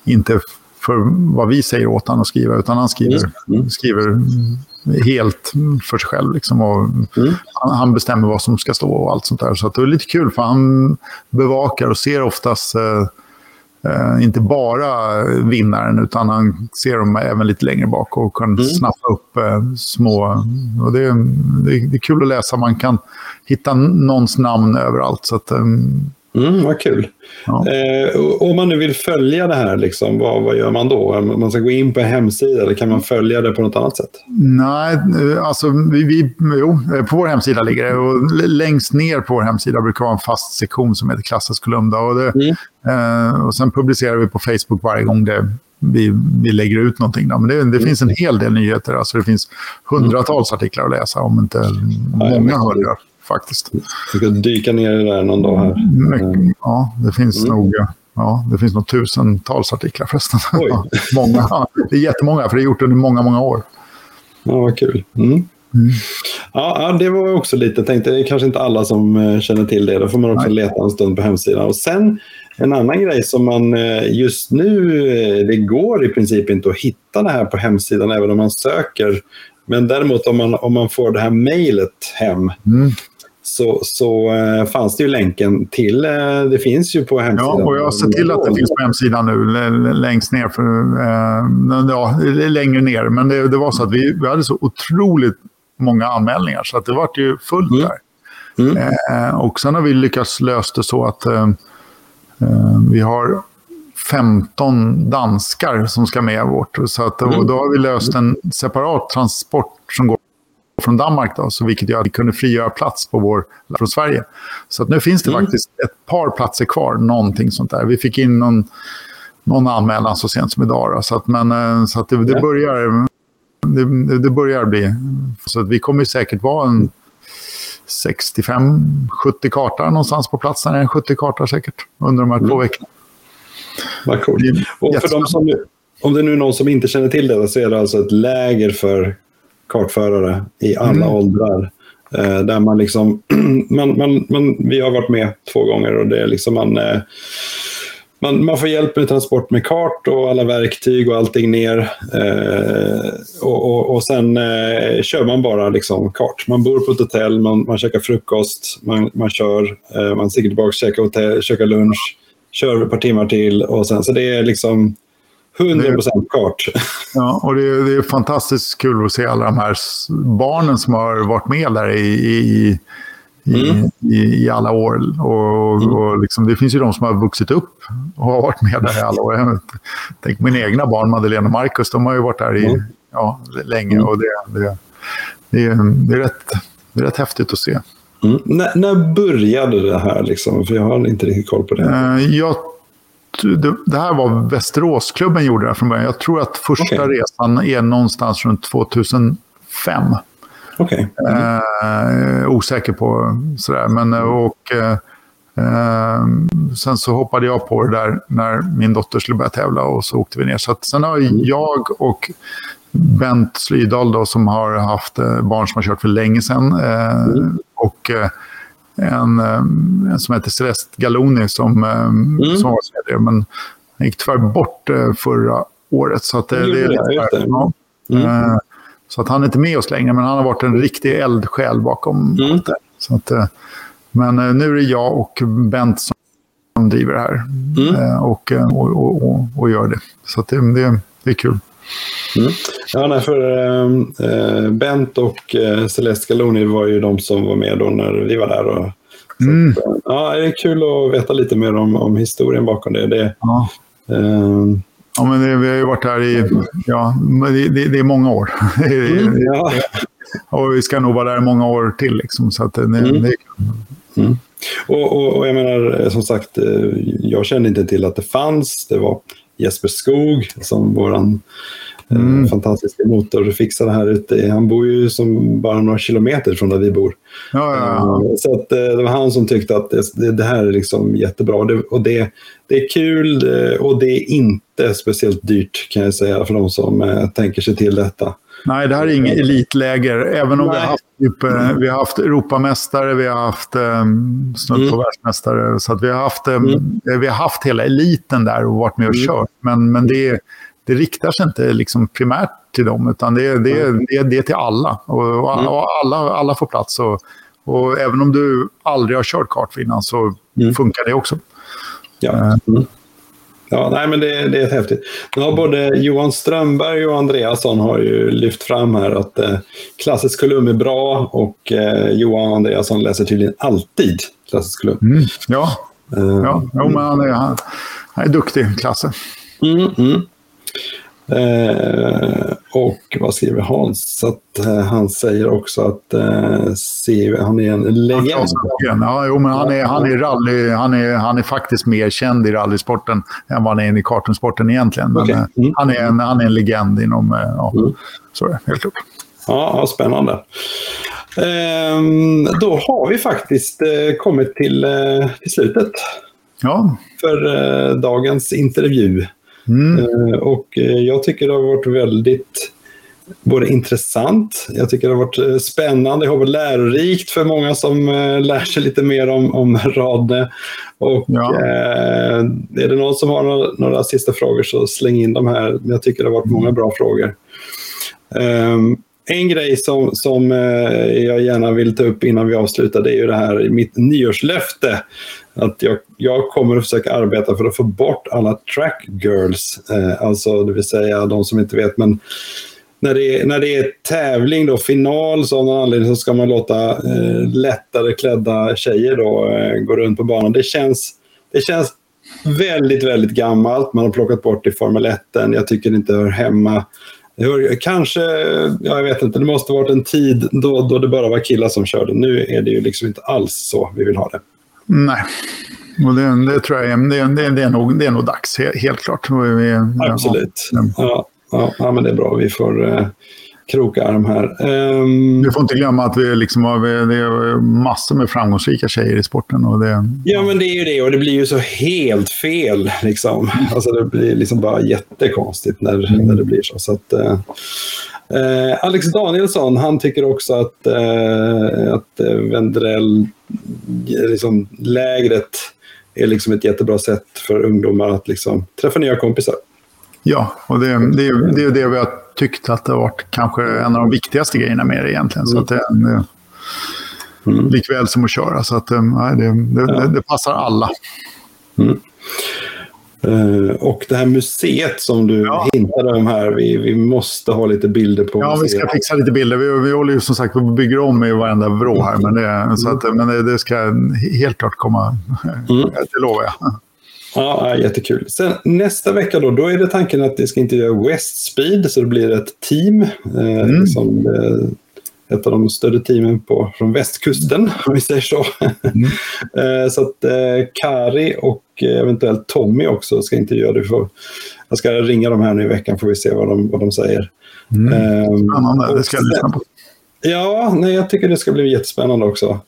inte för vad vi säger åt honom att skriva utan han skriver, skriver helt för sig själv. Liksom, och han, han bestämmer vad som ska stå och allt sånt där. Så att det är lite kul för han bevakar och ser oftast eh, eh, inte bara vinnaren utan han ser dem även lite längre bak och kan snappa upp eh, små... Och det, det, det är kul att läsa, man kan hitta någons namn överallt. Så att, eh, Mm, vad kul. Ja. Eh, om man nu vill följa det här, liksom, vad, vad gör man då? Man ska gå in på en hemsida eller kan man följa det på något annat sätt? Nej, eh, alltså vi, vi, jo, eh, på vår hemsida ligger det. Och längst ner på vår hemsida brukar vara en fast sektion som heter Klassens kolumn. då. Och, det, eh, och sen publicerar vi på Facebook varje gång det, vi, vi lägger ut någonting. Då. Men det, det finns en hel del nyheter. Alltså det finns hundratals artiklar att läsa, om inte många hundra faktiskt. Jag ska dyka ner i det där någon dag här. Mycket, ja, det finns nog... Ja, det finns nog tusentals artiklar förresten. Oj. många. Det är jättemånga, för det är gjort under många, många år. Ja, vad kul. Mm. Ja, ja, det var också lite, tänkte det är kanske inte alla som eh, känner till det. Då får man också Nej. leta en stund på hemsidan. Och sen en annan grej som man eh, just nu, eh, det går i princip inte att hitta det här på hemsidan även om man söker. Men däremot om man, om man får det här mejlet hem Mm. Så, så eh, fanns det ju länken till, eh, det finns ju på Ja, hemsidan. och jag har sett till att det finns på hemsidan nu, längst ner. För, eh, ja, längre ner. Men det, det var så att vi, vi hade så otroligt många anmälningar så att det var ju fullt Mm. där. Mm. Eh, och sen har vi lyckats lösa det så att eh, eh, vi har 15 danskar som ska med vårt. Så att, och då har vi löst en separat transport som går från Danmark, då, så vilket gör att vi kunde frigöra plats på vår från Sverige. Så nu finns det faktiskt ett par platser kvar, någonting sånt där. Vi fick in någon, någon anmälan så sent som idag. Då, så att, men, eh, så att det, det, Ja. börjar, det, det- börjar bli... Så att vi kommer säkert vara en 65-70 kartor någonstans på plats. En 70 kartor säkert under de här mm. två veckorna. Vad coolt. Och för de som, om det nu är någon som inte känner till det så är det alltså ett läger för kartförare i alla mm. åldrar. Eh, där man liksom, man, man, man, vi har varit med två gånger och det är liksom man, eh, man, man får hjälp med transport med kart och alla verktyg och allting ner. Eh, och, och, och, sen eh, kör man bara liksom kart. Man bor på ett hotell, man, man käkar frukost, man, man kör, eh, man sticker tillbaka, käkar, hotell, käkar lunch, kör ett par timmar till och sen så det är liksom 100 procent kart. Ja, och det är, det är fantastiskt kul att se alla de här barnen som har varit med där i, i, mm. i, i, alla år. Och, mm. och liksom, det finns ju de som har vuxit upp och har varit med där i alla år. Tänk mina egna barn, Madeleine och Marcus, de har ju varit där i, mm. ja, länge. Och det, det, det, är, det, är rätt, det är rätt häftigt att se. Mm. När, när började det här? Liksom? För jag har inte riktigt koll på det. Eh, jag det, det här var Västeråsklubben gjorde det från början. Jag tror att första okay. resan är någonstans runt 2005. Okay. Mm. Eh, osäker på sådär. Men, och, eh, eh, sen så hoppade jag på det där när min dotter skulle börja tävla och så åkte vi ner. Så att, sen har mm. jag och Bent Slydal då, som har haft eh, barn som har kört för länge sedan. Eh, mm. Och eh, en, en som heter Celeste Galoni som, mm. som var serie. Men han gick tyvärr bort förra året. Så att det, det är lite ja. mm. Så att han är inte med oss längre, men han har varit en riktig eldsjäl bakom mm. allt det. Så att, men nu är det jag och Bent som driver det här mm. och, och, och, och, gör det. Så det, det, det är kul. Mm. Ja, nej, för äh, Bent och äh, Celeste Galoni var ju de som var med då när vi var där. Och, mm. att, ja, det är kul att veta lite mer om, om historien bakom det. det ja. Äh, ja, men det, vi har ju varit här i ja, det, det, det är många år. Mm, ja. och vi ska nog vara där många år till. Liksom, så att det, mm. det. Mm. Och, och, och, jag menar, som sagt, jag kände inte till att det fanns. Det var Jesper Skog som våran eh, mm. fantastiska motor fixade här ute. Han bor ju som bara några kilometer från där vi bor. Ja, ja, ja. Eh, så att, eh, det var han som tyckte att det, det här är liksom jättebra. Det, och det, det är kul och det är inte speciellt dyrt kan jag säga för de som tänker sig till detta. Nej, det här är inget elitläger. Även om vi har, haft, typ, mm. vi har haft Europamästare, vi har haft um, snudd på mm. världsmästare. Så att vi, har haft, um, mm. vi har haft hela eliten där och varit med och mm. kört. Men, men det, det riktar sig inte liksom primärt till dem, utan det, det, det, det är till alla. Och, och mm. alla, alla får plats. Och, och även om du aldrig har kört kart innan så mm. funkar det också. Ja. Eh, mm. Ja, nej, men det, det är häftigt. Nu har både Johan Strömberg och Andreasson har ju lyft fram här att eh, klassisk kolumn är bra och eh, Johan Andreasson läser tydligen alltid klassisk kolumn. Mm, ja, uh, ja jo, men han är, han, är duktig, Klasse. Mm, mm. Eh, och vad skriver Hans? Att, eh, han säger också att eh, CV, han är en legend. Ja, jo, men han är, han, är rally, han, är, han är faktiskt mer känd i rallysporten än vad han är i kartingsporten egentligen. Men, okay. Eh, mm. han, är en, han är en legend inom... Eh, ja, mm. Så är det, helt klart. Ja, ja spännande. Ehm, då har vi faktiskt eh, kommit till, till slutet. Ja. För dagens intervju. Mm. Eh, och eh, jag tycker det har varit väldigt både intressant, jag tycker det har varit eh, spännande, jag hoppas lärorikt för många som lär sig lite mer om, om Rade. Och ja. eh, är det någon som har några, några, sista frågor så släng in dem här. Jag tycker det har varit många bra frågor. Um, en grej som, som jag gärna vill ta upp innan vi avslutar det är ju det här mitt nyårslöfte att jag, jag kommer att försöka arbeta för att få bort alla track girls. Eh, alltså det vill säga de som inte vet. Men när det är, när det är tävling, då, final, så av någon anledning så ska man låta eh, lättare klädda tjejer då, eh, gå runt på banan. Det känns, det känns väldigt, väldigt gammalt. Man har plockat bort det i Formel 1. Jag tycker det inte hör hemma. Hör, kanske, ja, jag vet inte, det måste ha varit en tid då, då det bara var killar som körde. Nu är det ju liksom inte alls så vi vill ha det. Nej. Och det, det tror jag det, det, det, är nog, det är nog dags, helt klart. Vi, Absolut. Ja, ja, ja, men det är bra. Vi får eh, kroka arm här. Um, vi får inte glömma att vi liksom har det är massor med framgångsrika tjejer i sporten. Och det, ja, men det är ju det. Och det blir ju så helt fel. Liksom. Alltså, det blir liksom bara jättekonstigt när, mm. när det blir så. så att, uh, uh, Alex Danielsson, han tycker också att, uh, att uh, Vendrell, liksom, lägret är liksom ett jättebra sätt för ungdomar att liksom, träffa nya kompisar. Ja, och det, det, det är det vi har tyckt att det har varit kanske en av de viktigaste grejerna med det egentligen. Så att det, det, mm. Likväl som att köra. Så att, nej, det, det, ja. det passar alla. Mm. Uh, och det här museet som du ja. hintade om här, vi, vi måste ha lite bilder på Ja, museet. vi ska fixa lite bilder. Vi, vi håller ju som sagt på bygga om i varenda vrå här, men det, så att, men det, det ska helt klart komma. Mm. Det lovar jag. Ja, jättekul. Sen, nästa vecka då, då är det tanken att det ska intervjua Westspeed, så det blir ett team. Eh, mm. liksom, eh, ett av de större teamen på, från västkusten, om vi säger så. Mm. eh, så att eh, Kari och eventuellt Tommy också ska intervjua. Du får, jag ska ringa dem här nu i veckan, får vi se vad de, vad de säger. Mm. Ehm, Spännande, det ska jag lyssna på. Ja, nej, jag tycker det ska bli jättespännande också.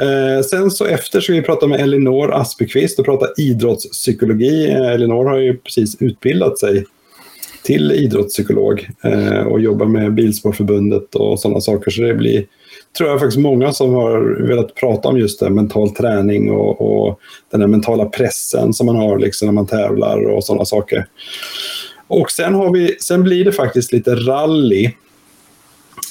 Eh, sen så efter ska vi prata med Elinor Aspekvist och prata idrottspsykologi. Eh, Elinor har ju precis utbildat sig till idrottspsykolog eh, och jobbar med Bilsportförbundet och sådana saker. Så det blir, tror jag faktiskt många som har velat prata om just det, mental träning och, och den här mentala pressen som man har liksom när man tävlar och sådana saker. Och sen, har vi, sen blir det faktiskt lite rally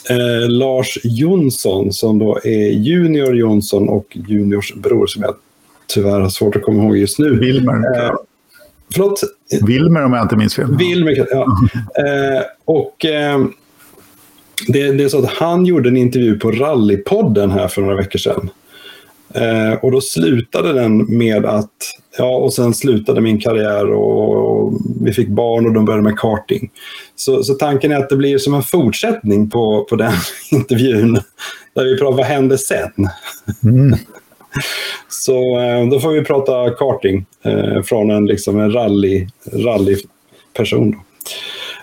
eh, Lars Jonsson som då är Junior Jonsson och Juniors bror som jag tyvärr har svårt att komma ihåg just nu. Wilmer. Eh, förlåt? Wilmer om jag inte minns fel. Wilmer, ja. eh, och eh, det, det, är så att han gjorde en intervju på Rallypodden här för några veckor sedan. Eh, och då slutade den med att, ja och sen slutade min karriär och, och vi fick barn och de började med karting. Så, så tanken är att det blir som en fortsättning på, på den intervjun. Där vi pratar vad hände sen? Mm. så eh, då får vi prata karting eh, från en, liksom en rally, rallyperson.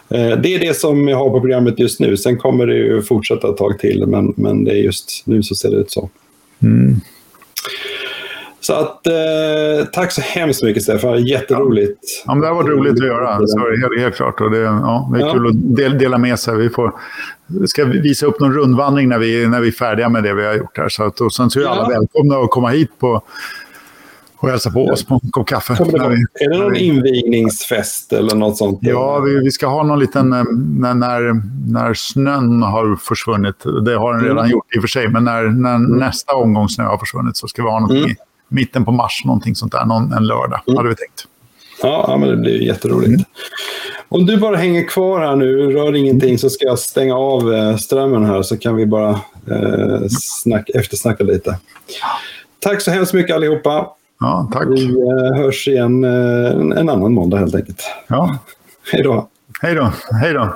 Eh, det är det som jag har på programmet just nu. Sen kommer det ju fortsätta ett tag till, men, men det är just nu så ser det ut så. Mm. Så att, eh, tack så hemskt mycket Stefan, jätteroligt. Ja, men det har varit roligt att göra, så helt, helt klart. Och det, ja, det är ja. kul att del, dela med sig. Vi får, ska visa upp någon rundvandring när vi, när vi är färdiga med det vi har gjort här. Så att, och sen så är ja. alla välkomna att komma hit på och hälsa på oss på en kopp kaffe. Det är det någon invigningsfest eller något sånt? Ja, vi, vi ska ha någon liten... Eh, när, när, när snön har försvunnit, det har den redan mm. gjort i och för sig, men när, när mm. nästa omgång snö har försvunnit så ska vi ha någonting mm mitten på mars, någonting sånt där, någon, en lördag, mm. hade vi tänkt. Ja, men det blir jätteroligt. Mm. Om du bara hänger kvar här nu, rör ingenting, så ska jag stänga av eh, strömmen här så kan vi bara eh, snack, eftersnacka lite. Tack så hemskt mycket allihopa. Ja, tack. Vi eh, hörs igen eh, en, en annan måndag helt enkelt. Ja. Hej då. Hej då. Hej då.